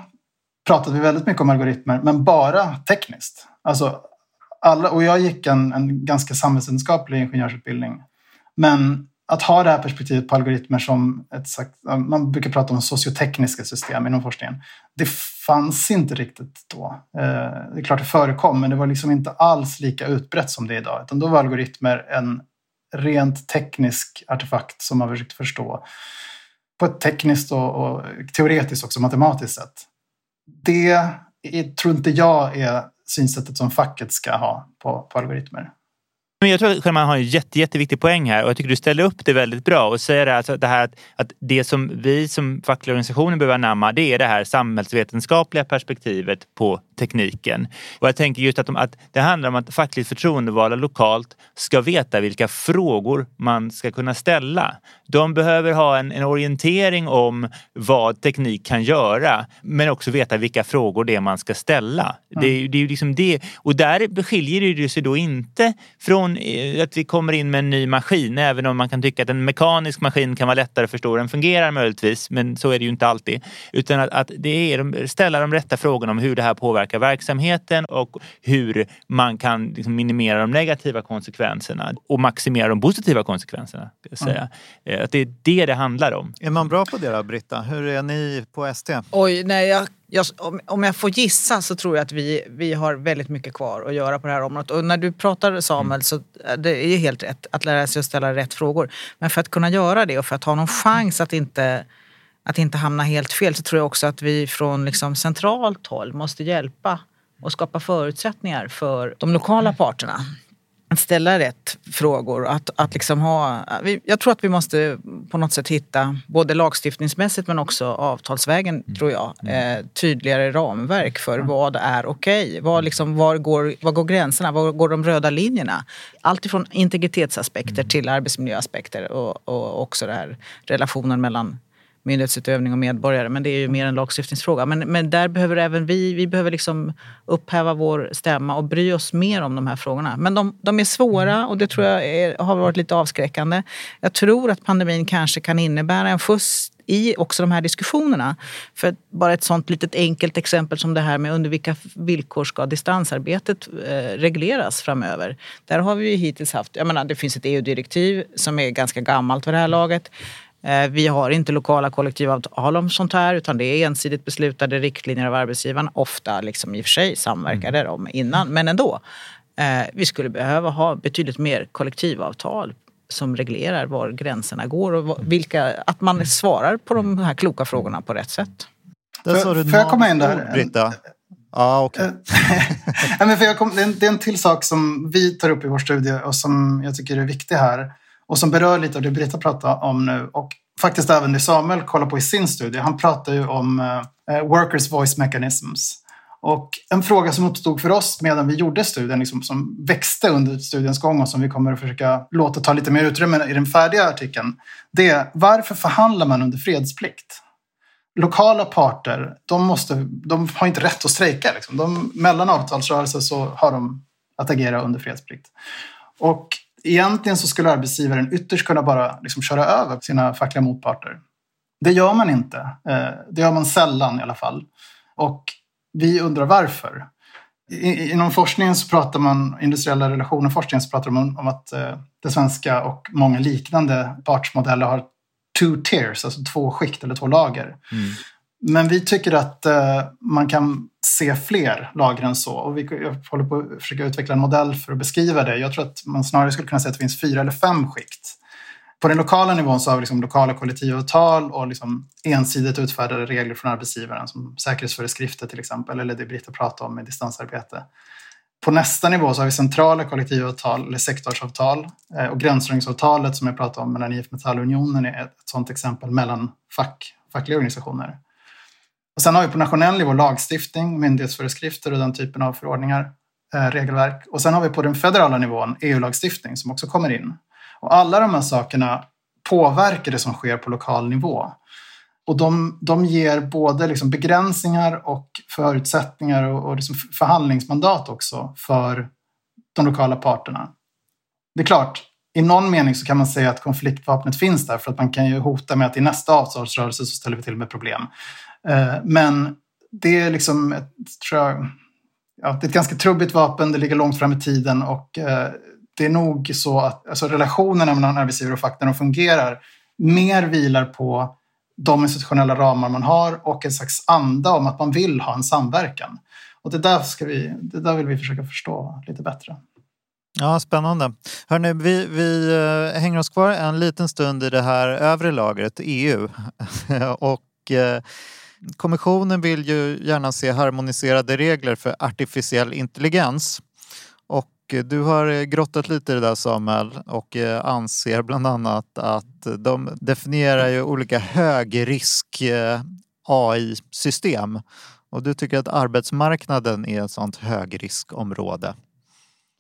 pratade vi väldigt mycket om algoritmer, men bara tekniskt. Alltså, alla, och jag gick en, en ganska samhällsvetenskaplig ingenjörsutbildning. Men att ha det här perspektivet på algoritmer som ett sagt, man brukar prata om sociotekniska system inom forskningen. Det fanns inte riktigt då. Eh, det är klart det förekom, men det var liksom inte alls lika utbrett som det är idag. Utan då var algoritmer en rent teknisk artefakt som man försökt förstå på ett tekniskt och, och teoretiskt också matematiskt sätt. Det är, tror inte jag är synsättet som facket ska ha på, på algoritmer. Men jag tror att man har en jätte, jätteviktig poäng här och jag tycker du ställer upp det väldigt bra och säger alltså det här att, att det som vi som fackliga organisationer behöver anamma det är det här samhällsvetenskapliga perspektivet på tekniken. Och jag tänker just att, de, att det handlar om att fackligt förtroendevalda lokalt ska veta vilka frågor man ska kunna ställa. De behöver ha en, en orientering om vad teknik kan göra men också veta vilka frågor det är man ska ställa. Mm. Det, det är ju liksom det. Och där skiljer det sig då inte från eh, att vi kommer in med en ny maskin även om man kan tycka att en mekanisk maskin kan vara lättare att förstå hur den fungerar möjligtvis men så är det ju inte alltid. Utan att, att det är ställa de rätta frågorna om hur det här påverkar verksamheten och hur man kan liksom minimera de negativa konsekvenserna och maximera de positiva konsekvenserna. Ska säga. Mm. Att det är det det handlar om. Är man bra på det då, Britta? Hur är ni på ST? Oj, nej, jag, jag, om jag får gissa så tror jag att vi, vi har väldigt mycket kvar att göra på det här området. Och när du pratar Samuel mm. så eh, det är helt rätt att lära sig att ställa rätt frågor. Men för att kunna göra det och för att ha någon chans att inte att inte hamna helt fel så tror jag också att vi från liksom centralt håll måste hjälpa och skapa förutsättningar för de lokala parterna att ställa rätt frågor. Att, att liksom ha, jag tror att vi måste på något sätt hitta, både lagstiftningsmässigt men också avtalsvägen, mm. tror jag, mm. eh, tydligare ramverk för mm. vad är okej. Okay. Var, liksom, var, går, var går gränserna? Var går de röda linjerna? Allt ifrån integritetsaspekter mm. till arbetsmiljöaspekter och, och också det här relationen mellan myndighetsutövning och medborgare. Men det är ju mer en lagstiftningsfråga. Men, men där behöver även vi, vi behöver liksom upphäva vår stämma och bry oss mer om de här frågorna. Men de, de är svåra och det tror jag är, har varit lite avskräckande. Jag tror att pandemin kanske kan innebära en skjuts i också de här diskussionerna. För bara ett sånt litet enkelt exempel som det här med under vilka villkor ska distansarbetet eh, regleras framöver. Där har vi ju hittills haft, jag menar det finns ett EU-direktiv som är ganska gammalt för det här laget. Eh, vi har inte lokala kollektivavtal om sånt här utan det är ensidigt beslutade riktlinjer av arbetsgivaren. Ofta liksom i och för sig samverkade de innan, men ändå. Eh, vi skulle behöva ha betydligt mer kollektivavtal som reglerar var gränserna går och vilka, att man svarar på de här kloka frågorna på rätt sätt. Där sa du får jag komma in där? Britta. Ja, okej. Okay. det, är, det är en till sak som vi tar upp i vår studie och som jag tycker är viktig här och som berör lite av det Britta pratar om nu och faktiskt även det Samuel kollar på i sin studie. Han pratar ju om eh, workers voice mechanisms. Och en fråga som uppstod för oss medan vi gjorde studien, liksom, som växte under studiens gång och som vi kommer att försöka låta ta lite mer utrymme i den färdiga artikeln, det är varför förhandlar man under fredsplikt? Lokala parter, de, måste, de har inte rätt att strejka. Liksom. De, mellan avtalsrörelser så har de att agera under fredsplikt. Och egentligen så skulle arbetsgivaren ytterst kunna bara liksom köra över sina fackliga motparter. Det gör man inte. Eh, det gör man sällan i alla fall. Och vi undrar varför. Inom forskningen så pratar man, industriella relationer forskning så pratar man om att eh, det svenska och många liknande partsmodeller har two tiers, alltså två skikt eller två lager. Mm. Men vi tycker att eh, man kan se fler lager än så. Och vi håller på att försöka utveckla en modell för att beskriva det. Jag tror att man snarare skulle kunna säga att det finns fyra eller fem skikt. På den lokala nivån så har vi liksom lokala kollektivavtal och liksom ensidigt utfärdade regler från arbetsgivaren som säkerhetsföreskrifter till exempel, eller det Britta pratade om med distansarbete. På nästa nivå så har vi centrala kollektivavtal eller sektorsavtal eh, och gränsdragningsavtalet som jag pratade om mellan IF Metall och Unionen är ett sådant exempel mellan fack, fackliga organisationer. Och sen har vi på nationell nivå lagstiftning, myndighetsföreskrifter och den typen av förordningar, eh, regelverk. Och sen har vi på den federala nivån EU-lagstiftning som också kommer in. Och alla de här sakerna påverkar det som sker på lokal nivå. Och de, de ger både liksom begränsningar och förutsättningar och, och liksom förhandlingsmandat också för de lokala parterna. Det är klart, i någon mening så kan man säga att konfliktvapnet finns där för att man kan ju hota med att i nästa avtalsrörelse så ställer vi till med problem. Eh, men det är liksom, ett, tror jag, ja, det är ett ganska trubbigt vapen, det ligger långt fram i tiden och eh, det är nog så att alltså, relationerna mellan arbetsgivare och fack när de fungerar mer vilar på de institutionella ramar man har och en slags anda om att man vill ha en samverkan. Och det där, ska vi, det där vill vi försöka förstå lite bättre. Ja, spännande. Hörrni, vi, vi eh, hänger oss kvar en liten stund i det här övre lagret, EU. och eh, Kommissionen vill ju gärna se harmoniserade regler för artificiell intelligens. Och eh, du har eh, grottat lite i det där Samuel och eh, anser bland annat att de definierar ju olika högrisk AI-system. Och du tycker att arbetsmarknaden är ett sånt högriskområde.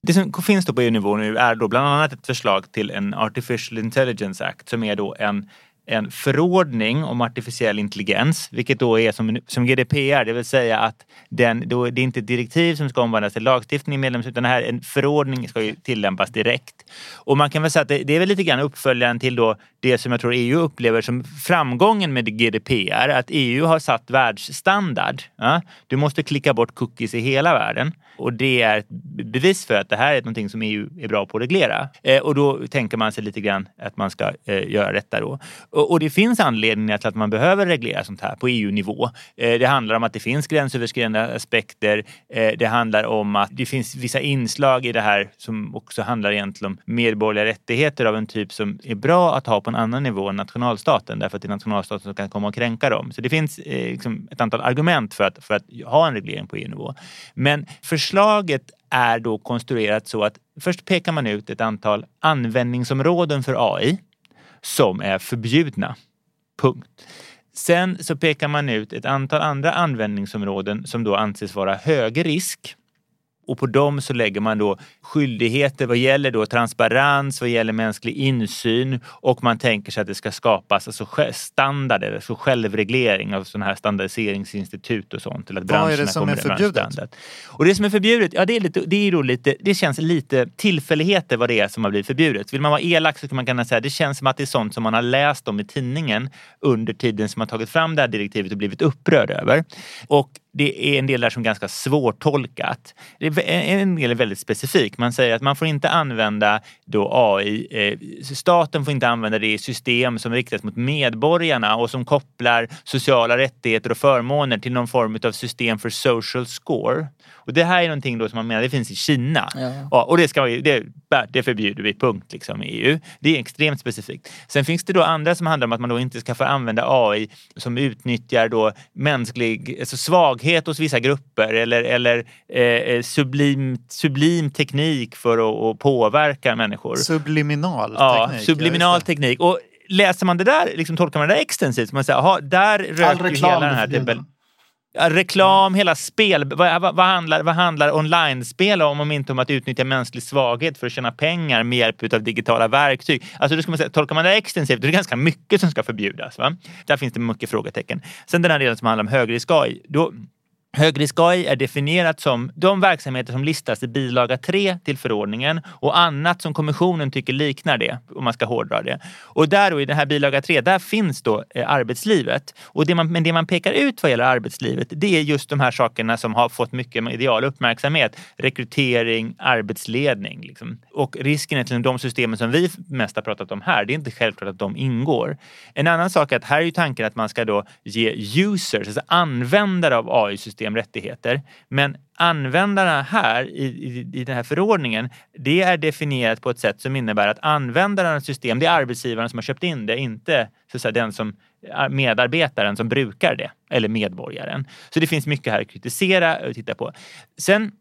Det som finns då på EU-nivå nu är då bland annat ett förslag till en Artificial Intelligence Act som är då en en förordning om artificiell intelligens, vilket då är som, som GDPR, det vill säga att den, då, det är inte ett direktiv som ska omvandlas till lagstiftning i medlems utan här, en förordning ska ju tillämpas direkt. Och man kan väl säga att det, det, är väl lite grann uppföljaren till då det som jag tror EU upplever som framgången med GDPR, att EU har satt världsstandard. Ja? Du måste klicka bort cookies i hela världen. Och det är ett bevis för att det här är någonting som EU är bra på att reglera. Eh, och då tänker man sig lite grann att man ska eh, göra detta då. Och, och, det finns anledningar till att man behöver reglera sånt här på EU-nivå. Eh, det handlar om att det finns gränsöverskridande aspekter. Eh, det handlar om att det finns vissa inslag i det här som också handlar egentligen om medborgerliga rättigheter av en typ som är bra att ha på en annan nivå än nationalstaten därför att det är nationalstaten som kan komma och kränka dem. Så det finns eh, liksom ett antal argument för att, för att ha en reglering på EU-nivå. Men för Förslaget är då konstruerat så att först pekar man ut ett antal användningsområden för AI som är förbjudna. Punkt. Sen så pekar man ut ett antal andra användningsområden som då anses vara hög risk och på dem så lägger man då skyldigheter vad gäller då transparens, vad gäller mänsklig insyn och man tänker sig att det ska skapas alltså standarder, alltså självreglering av sådana här standardiseringsinstitut och sånt. Till att vad är det som är förbjudet? Och det som är förbjudet, ja det, är lite, det, är då lite, det känns lite tillfälligheter vad det är som har blivit förbjudet. Vill man vara elak så kan man kunna säga det känns som att det är sånt som man har läst om i tidningen under tiden som man tagit fram det här direktivet och blivit upprörd över. Och det är en del där som är ganska svårtolkat. En del är väldigt specifik. Man säger att man får inte använda då AI, eh, staten får inte använda det i system som riktas mot medborgarna och som kopplar sociala rättigheter och förmåner till någon form av system för social score. Och det här är någonting då som man menar det finns i Kina. Ja. ja och det, ska vi, det, det förbjuder vi, punkt, liksom, i EU. Det är extremt specifikt. Sen finns det då andra som handlar om att man då inte ska få använda AI som utnyttjar då mänsklig alltså svaghet hos vissa grupper eller, eller eh, eh sublim, sublim teknik för att, att påverka människor. Subliminal ja, teknik. Subliminal teknik. Och läser man det där, liksom tolkar man det där extensivt, man säger, aha, där rök ju hela den här typen reklam, hela spel. Vad, vad, vad, handlar, vad handlar online-spel om om inte om att utnyttja mänsklig svaghet för att tjäna pengar med hjälp av digitala verktyg? Alltså då ska man säga, tolkar man det extensivt, då är det ganska mycket som ska förbjudas. Va? Där finns det mycket frågetecken. Sen den här delen som handlar om högrisk AI. Då, Högrisk AI är definierat som de verksamheter som listas i bilaga 3 till förordningen och annat som kommissionen tycker liknar det, om man ska hårdra det. Och där då, i den här bilaga 3, där finns då eh, arbetslivet. Och det man, men det man pekar ut vad gäller arbetslivet, det är just de här sakerna som har fått mycket medial uppmärksamhet. Rekrytering, arbetsledning. Liksom. Och risken är till de systemen som vi mest har pratat om här, det är inte självklart att de ingår. En annan sak är att här är ju tanken att man ska då ge users, alltså användare av AI-system system rättigheter. Men användarna här i, i, i den här förordningen, det är definierat på ett sätt som innebär att användarnas system, det är arbetsgivaren som har köpt in det, inte så att säga, den som eh, medarbetaren som brukar det, eller medborgaren. Så det finns mycket här att kritisera och titta på. Sen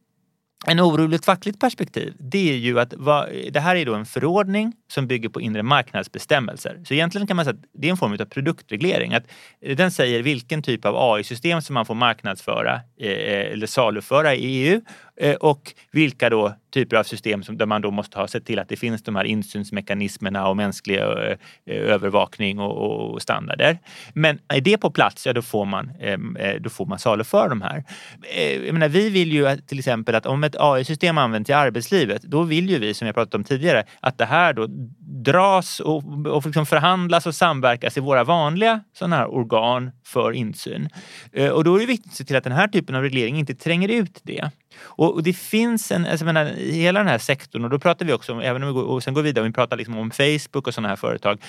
en oroligt fackligt perspektiv, det är ju att va, det här är då en förordning som bygger på inre marknadsbestämmelser. Så egentligen kan man säga att det är en form av produktreglering. Att eh, den säger vilken typ av AI-system som man får marknadsföra eh, eh eller saluföra i EU Eh, och vilka då typer av system som, där man då måste ha sett till att det finns de här insynsmekanismerna och mänsklig eh, eh, övervakning och, och, standarder. Men är det på plats, ja då får man, ehm, då får man saluföra de här. Jag menar, vi vill ju till exempel att om ett AI-system används i arbetslivet, då vill ju vi, som jag pratat om tidigare, att det här då dras och, och liksom förhandlas och samverkas i våra vanliga sådana här organ för insyn. Eh, och då är det viktigt att se till att den här typen av reglering inte tränger ut det. Och, och det finns en, alltså menar, hela den här sektorn och då pratar vi också om, även om vi går, och sen går vidare, och vi pratar liksom om Facebook och sådana här företag.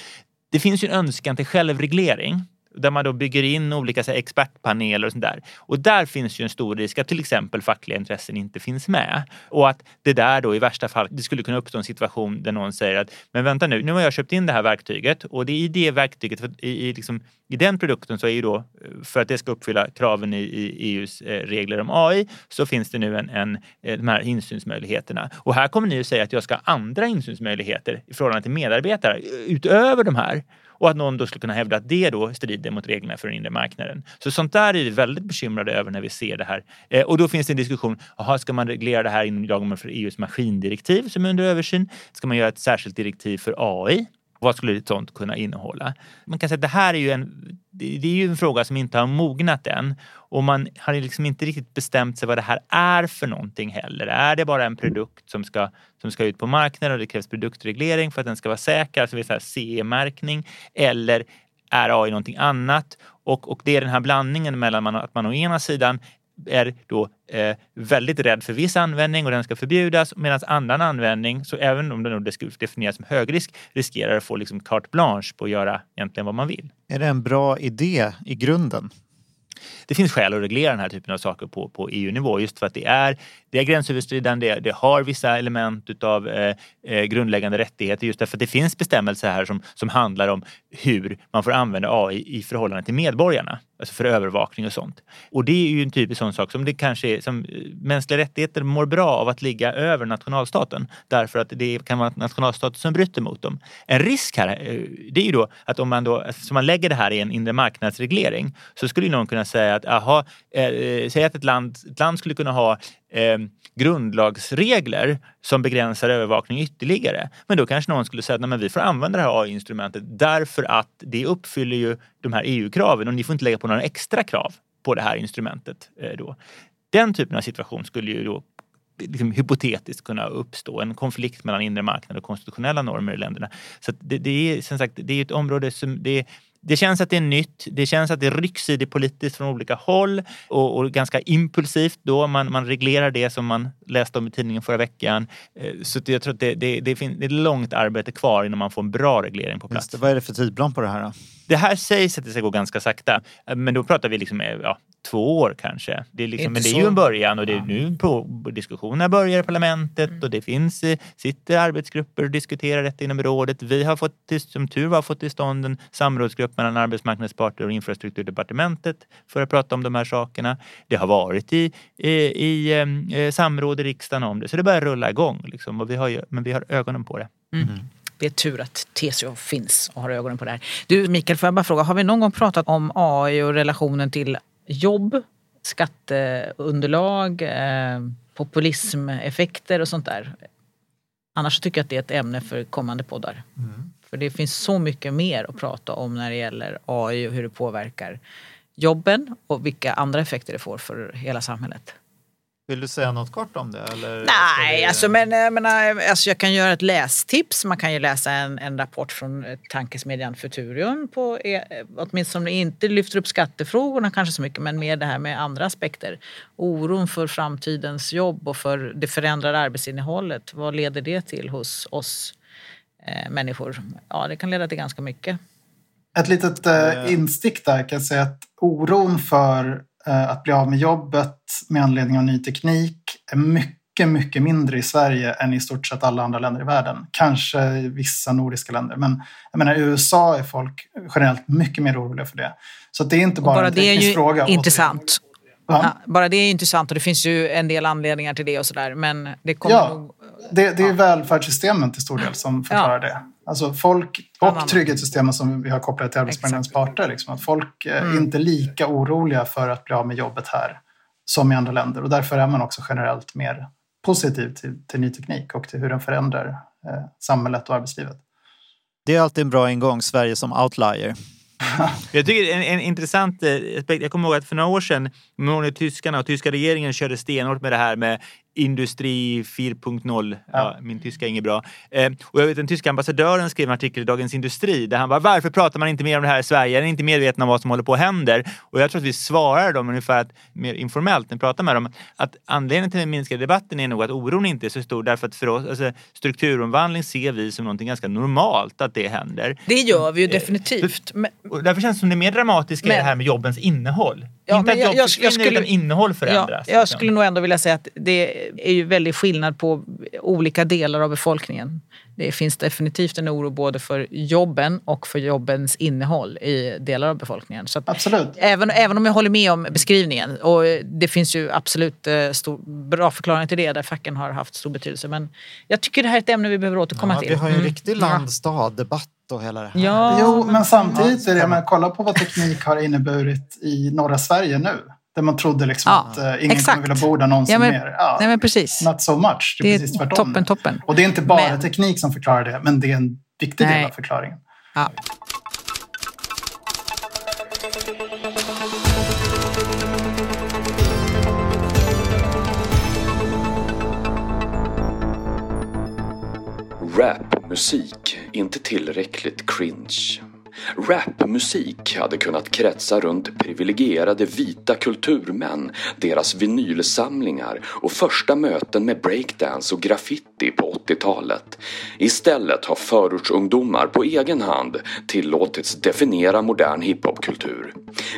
Det finns ju en önskan till självreglering där man då bygger in olika så här, expertpaneler och sånt där. Och där finns ju en stor risk att till exempel fackliga intressen inte finns med. Och att det där då i värsta fall, det skulle kunna uppstå en situation där någon säger att men vänta nu, nu har jag köpt in det här verktyget och det är i det verktyget, för i, i, liksom, i den produkten så är ju då, för att det ska uppfylla kraven i, i EUs eh, regler om AI, så finns det nu en, en, eh, de här insynsmöjligheterna. Och här kommer ni att säga att jag ska ha andra insynsmöjligheter i förhållande till medarbetare utöver de här. Och att någon då skulle kunna hävda att det då strider mot reglerna för den inre marknaden. Så sånt där är vi väldigt bekymrade över när vi ser det här. Eh, och då finns det en diskussion, aha, ska man reglera det här inom lagen för EUs maskindirektiv som är under översyn? Ska man göra ett särskilt direktiv för AI? Vad skulle ett sånt kunna innehålla? Man kan säga att det här är ju en, det är ju en fråga som inte har mognat än och man har liksom inte riktigt bestämt sig vad det här är för någonting heller. Är det bara en produkt som ska, som ska ut på marknaden och det krävs produktreglering för att den ska vara säker, alltså CE-märkning eller är AI någonting annat? Och, och det är den här blandningen mellan att man å ena sidan är då eh, väldigt rädd för viss användning och den ska förbjudas medan annan användning, så även om den definieras som högrisk, riskerar att få liksom carte blanche på att göra egentligen vad man vill. Är det en bra idé i grunden? det finns skäl att reglera den här typen av saker på, på EU-nivå just för att det är, det är gränsöverskridande, det, det har vissa element av eh, eh, grundläggande rättigheter just därför att det finns bestämmelser här som, som handlar om hur man får använda AI i förhållande till medborgarna. Alltså för övervakning och sånt. Och det är ju en typisk sån sak som det kanske är, som eh, mänskliga rättigheter mår bra av att ligga över nationalstaten. Därför att det kan vara nationalstaten som bryter mot dem. En risk här, eh, det är ju då att om man då, alltså man lägger det här i en inre marknadsreglering så skulle någon kunna säga att aha, eh, eh, säg att ett land, ett land skulle kunna ha eh, grundlagsregler som begränsar övervakning ytterligare. Men då kanske någon skulle säga att vi får använda det här AI-instrumentet därför att det uppfyller ju de här EU-kraven och ni får inte lägga på några extra krav på det här instrumentet. Eh, då. Den typen av situation skulle ju då liksom, hypotetiskt kunna uppstå. En konflikt mellan inre marknad och konstitutionella normer i länderna. Så det, det, är som sagt det är ett område som det, det känns att det är nytt. Det känns att det rycks i det politiskt från olika håll och, och, ganska impulsivt då. Man, man reglerar det som man läste om i tidningen förra veckan. Eh, så jag tror att det, det, det, finns, det är långt arbete kvar innan man får en bra reglering på plats. Det, vad är det för tidplan på det här? Då? Det här sägs att det ska gå ganska sakta. Men då pratar vi liksom ja, två år kanske. Det är liksom, men det är ju en början och det är nu på, diskussionerna börjar i parlamentet mm. och det finns, eh, sitter arbetsgrupper och diskuterar detta inom rådet. Vi har fått, som tur var fått till stånd en samrådsgrupp mellan arbetsmarknadens parter och infrastrukturdepartementet för att prata om de här sakerna. Det har varit i, i, i eh, samråd i riksdagen om det så det börjar rulla igång. Liksom, och vi har, men vi har ögonen på det. Mm. Mm. Det är tur att TCO finns och har ögonen på det här. Du Mikael, får jag bara fråga, har vi någon gång pratat om AI och relationen till jobb, skatteunderlag, eh, populismeffekter och sånt där? Annars tycker jag att det är ett ämne för kommande poddar. Mm. För det finns så mycket mer att prata om när det gäller AI och hur det påverkar jobben och vilka andra effekter det får för hela samhället. Vill du säga något kort om det? Eller Nej, vi... alltså, men, jag, menar, alltså, jag kan göra ett lästips. Man kan ju läsa en, en rapport från eh, tankesmedjan Futurium på, eh, åtminstone inte lyfter upp skattefrågorna kanske så mycket men mer det här med andra aspekter. Oron för framtidens jobb och för det förändrade arbetsinnehållet. Vad leder det till hos oss eh, människor? Ja, det kan leda till ganska mycket. Ett litet eh, instick där kan jag säga att oron för Eh, att bli av med jobbet med anledning av ny teknik är mycket, mycket mindre i Sverige än i stort sett alla andra länder i världen. Kanske i vissa nordiska länder, men jag menar, i USA är folk generellt mycket mer oroliga för det. Så det är inte bara, bara en teknisk fråga. Det är ju intressant. Ja, bara det är intressant och det finns ju en del anledningar till det och sådär. Men det kommer ja, nog... det, det är ja. välfärdssystemen till stor del som förklarar ja. det. Alltså folk och trygghetssystemen som vi har kopplat till arbetsmarknadens parter. Liksom, att folk är mm. inte lika oroliga för att bli av med jobbet här som i andra länder. Och därför är man också generellt mer positiv till, till ny teknik och till hur den förändrar eh, samhället och arbetslivet. Det är alltid en bra ingång, Sverige som outlier. jag tycker en, en intressant eh, aspekt, jag kommer ihåg att för några år sedan, med tyskarna och tyska regeringen körde stenhårt med det här med Industri 4.0. Ja. min tyska är inget bra. Eh, och jag vet den tyska ambassadören skrev en artikel i Dagens Industri där han bara “Varför pratar man inte mer om det här i Sverige? Är ni inte medvetna om vad som håller på att hända?” Och jag tror att vi svarar dem ungefär att, mer informellt när vi pratar med dem att anledningen till den minskade debatten är nog att oron inte är så stor därför att för oss, alltså, strukturomvandling ser vi som någonting ganska normalt att det händer. Det gör vi ju eh, definitivt. Men, och därför känns det som det är mer dramatiskt men, det här med jobbens innehåll. Ja, inte att jag, jag, jag skulle, utan innehåll förändras. Ja, jag liksom. skulle nog ändå vilja säga att det är ju väldigt skillnad på olika delar av befolkningen. Det finns definitivt en oro både för jobben och för jobbens innehåll i delar av befolkningen. Så absolut. Även, även om jag håller med om beskrivningen och det finns ju absolut eh, stor, bra förklaringar till det där facken har haft stor betydelse. Men jag tycker det här är ett ämne vi behöver återkomma ja, till. Vi har ju en mm. riktig land-stad-debatt och hela det här. Ja, jo, men samtidigt är det, men kolla på vad teknik har inneburit i norra Sverige nu. Där man trodde liksom ja, att uh, ingen exakt. kommer vilja bo där någonsin ja, men, mer. Ja, nej, men precis. Not so much. Det är, det är precis tvärtom. Toppen, toppen. Och det är inte bara men. teknik som förklarar det, men det är en viktig nej. del av förklaringen. Ja. Musik, inte tillräckligt cringe. Rapmusik hade kunnat kretsa runt privilegierade vita kulturmän, deras vinylsamlingar och första möten med breakdance och graffiti på 80-talet. Istället har förortsungdomar på egen hand tillåtits definiera modern hiphopkultur.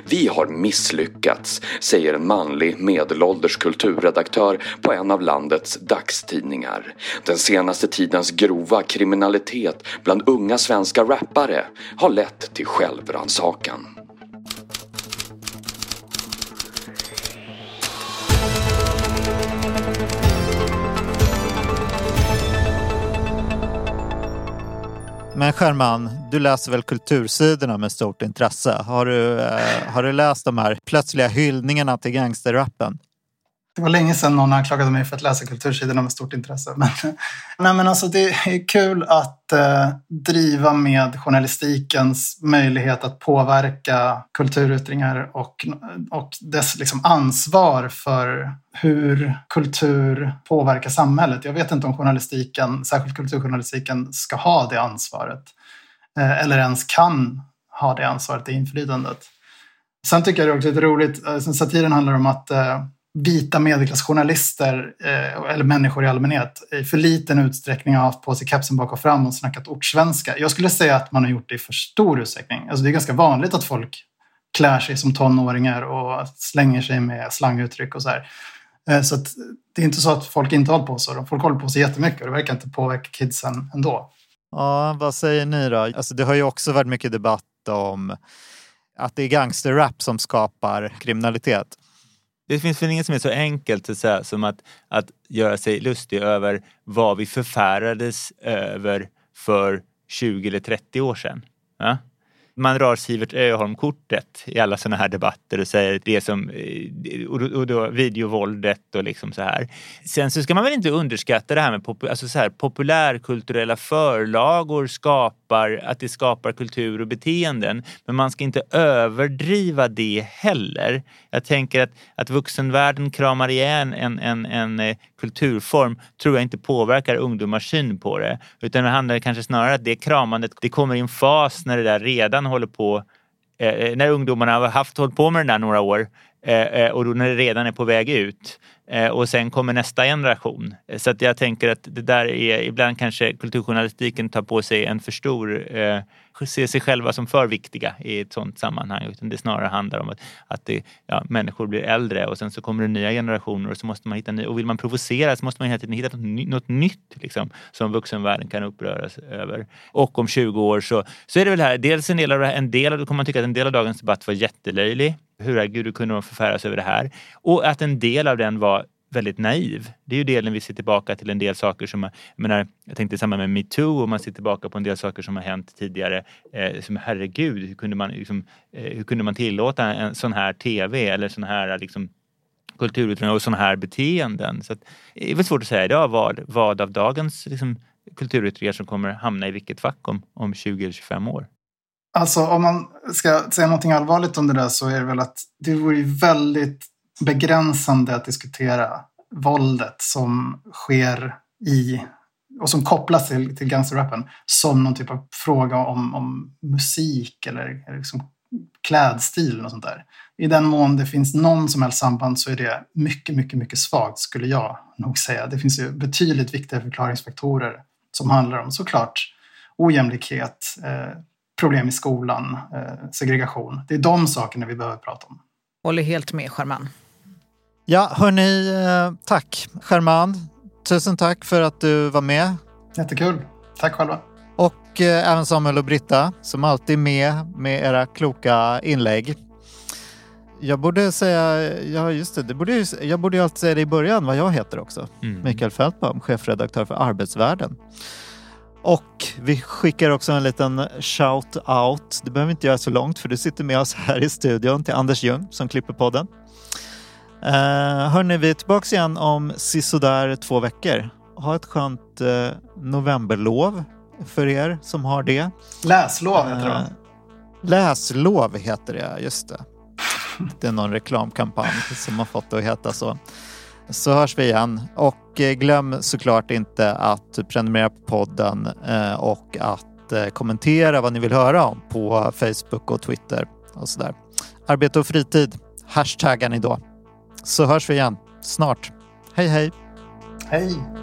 Vi har misslyckats, säger en manlig medelålders kulturredaktör på en av landets dagstidningar. Den senaste tidens grova kriminalitet bland unga svenska rappare har lett rätt till självrannsakan. Men Sherman, du läser väl kultursidorna med stort intresse? Har du, eh, har du läst de här plötsliga hyllningarna till gangsterrappen? Det var länge sedan någon anklagade mig för att läsa kultursidorna med stort intresse. Men, nej, men alltså, det är kul att eh, driva med journalistikens möjlighet att påverka kulturyttringar och, och dess liksom, ansvar för hur kultur påverkar samhället. Jag vet inte om journalistiken, särskilt kulturjournalistiken, ska ha det ansvaret. Eh, eller ens kan ha det ansvaret, det inflytandet. Sen tycker jag det är också lite roligt, eh, satiren handlar om att eh, vita medelklassjournalister, eh, eller människor i allmänhet, i för liten utsträckning har haft på sig kepsen bak och fram och snackat ortsvenska. Jag skulle säga att man har gjort det i för stor utsträckning. Alltså det är ganska vanligt att folk klär sig som tonåringar och slänger sig med slanguttryck och så här. Eh, så det är inte så att folk inte håller på så. Folk håller på sig jättemycket och det verkar inte påverka kidsen ändå. Ja, vad säger ni då? Alltså det har ju också varit mycket debatt om att det är gangsterrap som skapar kriminalitet. Det finns väl inget som är så enkelt så säga, som att, att göra sig lustig över vad vi förfärades över för 20 eller 30 år sedan. Ja? man drar Sivert Öholm-kortet i alla sådana här debatter och säger det som eh, och då, videovåldet och liksom så här. Sen så ska man väl inte underskatta det här med pop, alltså så här, populärkulturella förlagor skapar, att det skapar kultur och beteenden. Men man ska inte överdriva det heller. Jag tänker att, att vuxenvärlden kramar igen en, en, en eh, kulturform tror jag inte påverkar ungdomars syn på det. Utan det handlar kanske snarare om att det kramandet, det kommer i en fas när det där redan håller på, eh, eh, när ungdomarna har haft hållit på med det där några år Eh, eh, och då när det redan är på väg ut. Eh, och sen kommer nästa generation. Eh, så att jag tänker att det där är, ibland kanske kulturjournalistiken tar på sig en för stor, se sig själva som för viktiga i ett sådant sammanhang. Utan det snarare handlar om att, att det, ja, människor blir äldre och sen så kommer det nya generationer och så måste man hitta, och vill man provocera så måste man hela tiden hitta något, något nytt liksom, som vuxenvärlden kan uppröras över. Och om 20 år så, så är det väl här, dels en del av det här, en del av, kommer man tycka att en del av dagens debatt var jättelöjlig hur Gud kunde de förfäras över det här? Och att en del av den var väldigt naiv. Det är ju delen vi ser tillbaka till en del saker som, jag menar, jag tänkte i samband med metoo och man ser tillbaka på en del saker som har hänt tidigare. Eh, som herregud, hur kunde man, liksom, eh, hur kunde man tillåta en sån här tv eller sån här liksom, kulturyttringar och såna här beteenden? Så att, det är väl svårt att säga idag vad, vad av dagens liksom, kulturyttringar som kommer hamna i vilket fack om, om 20 eller 25 år. Alltså om man ska säga någonting allvarligt om det där så är det väl att det vore väldigt begränsande att diskutera våldet som sker i och som kopplas till, till gangsterrappen som någon typ av fråga om, om musik eller liksom klädstil och sånt där. I den mån det finns någon som helst samband så är det mycket, mycket, mycket svagt skulle jag nog säga. Det finns ju betydligt viktigare förklaringsfaktorer som handlar om såklart ojämlikhet, eh, problem i skolan, eh, segregation. Det är de sakerna vi behöver prata om. Håller helt med Charman. Ja, hörni, eh, tack German. Tusen tack för att du var med. Jättekul. Tack själva. Och eh, även Samuel och Britta som alltid är med med era kloka inlägg. Jag borde säga, ja just det, det borde ju, jag borde ju alltid säga det i början vad jag heter också. Mm. Mikael Fältbaum, chefredaktör för Arbetsvärlden. Och vi skickar också en liten shout-out. Det behöver vi inte göra så långt för du sitter med oss här i studion till Anders Ljung som klipper podden. Uh, hörni, vi är tillbaka igen om sisådär två veckor. Ha ett skönt uh, novemberlov för er som har det. Läslov heter det uh, Läslov heter det, just det. Det är någon reklamkampanj som har fått det att heta så. Så hörs vi igen. Och eh, glöm såklart inte att prenumerera på podden och att kommentera vad ni vill höra om på Facebook och Twitter och sådär. Arbete och fritid, hashtaggar ni då så hörs vi igen snart. Hej hej! Hej!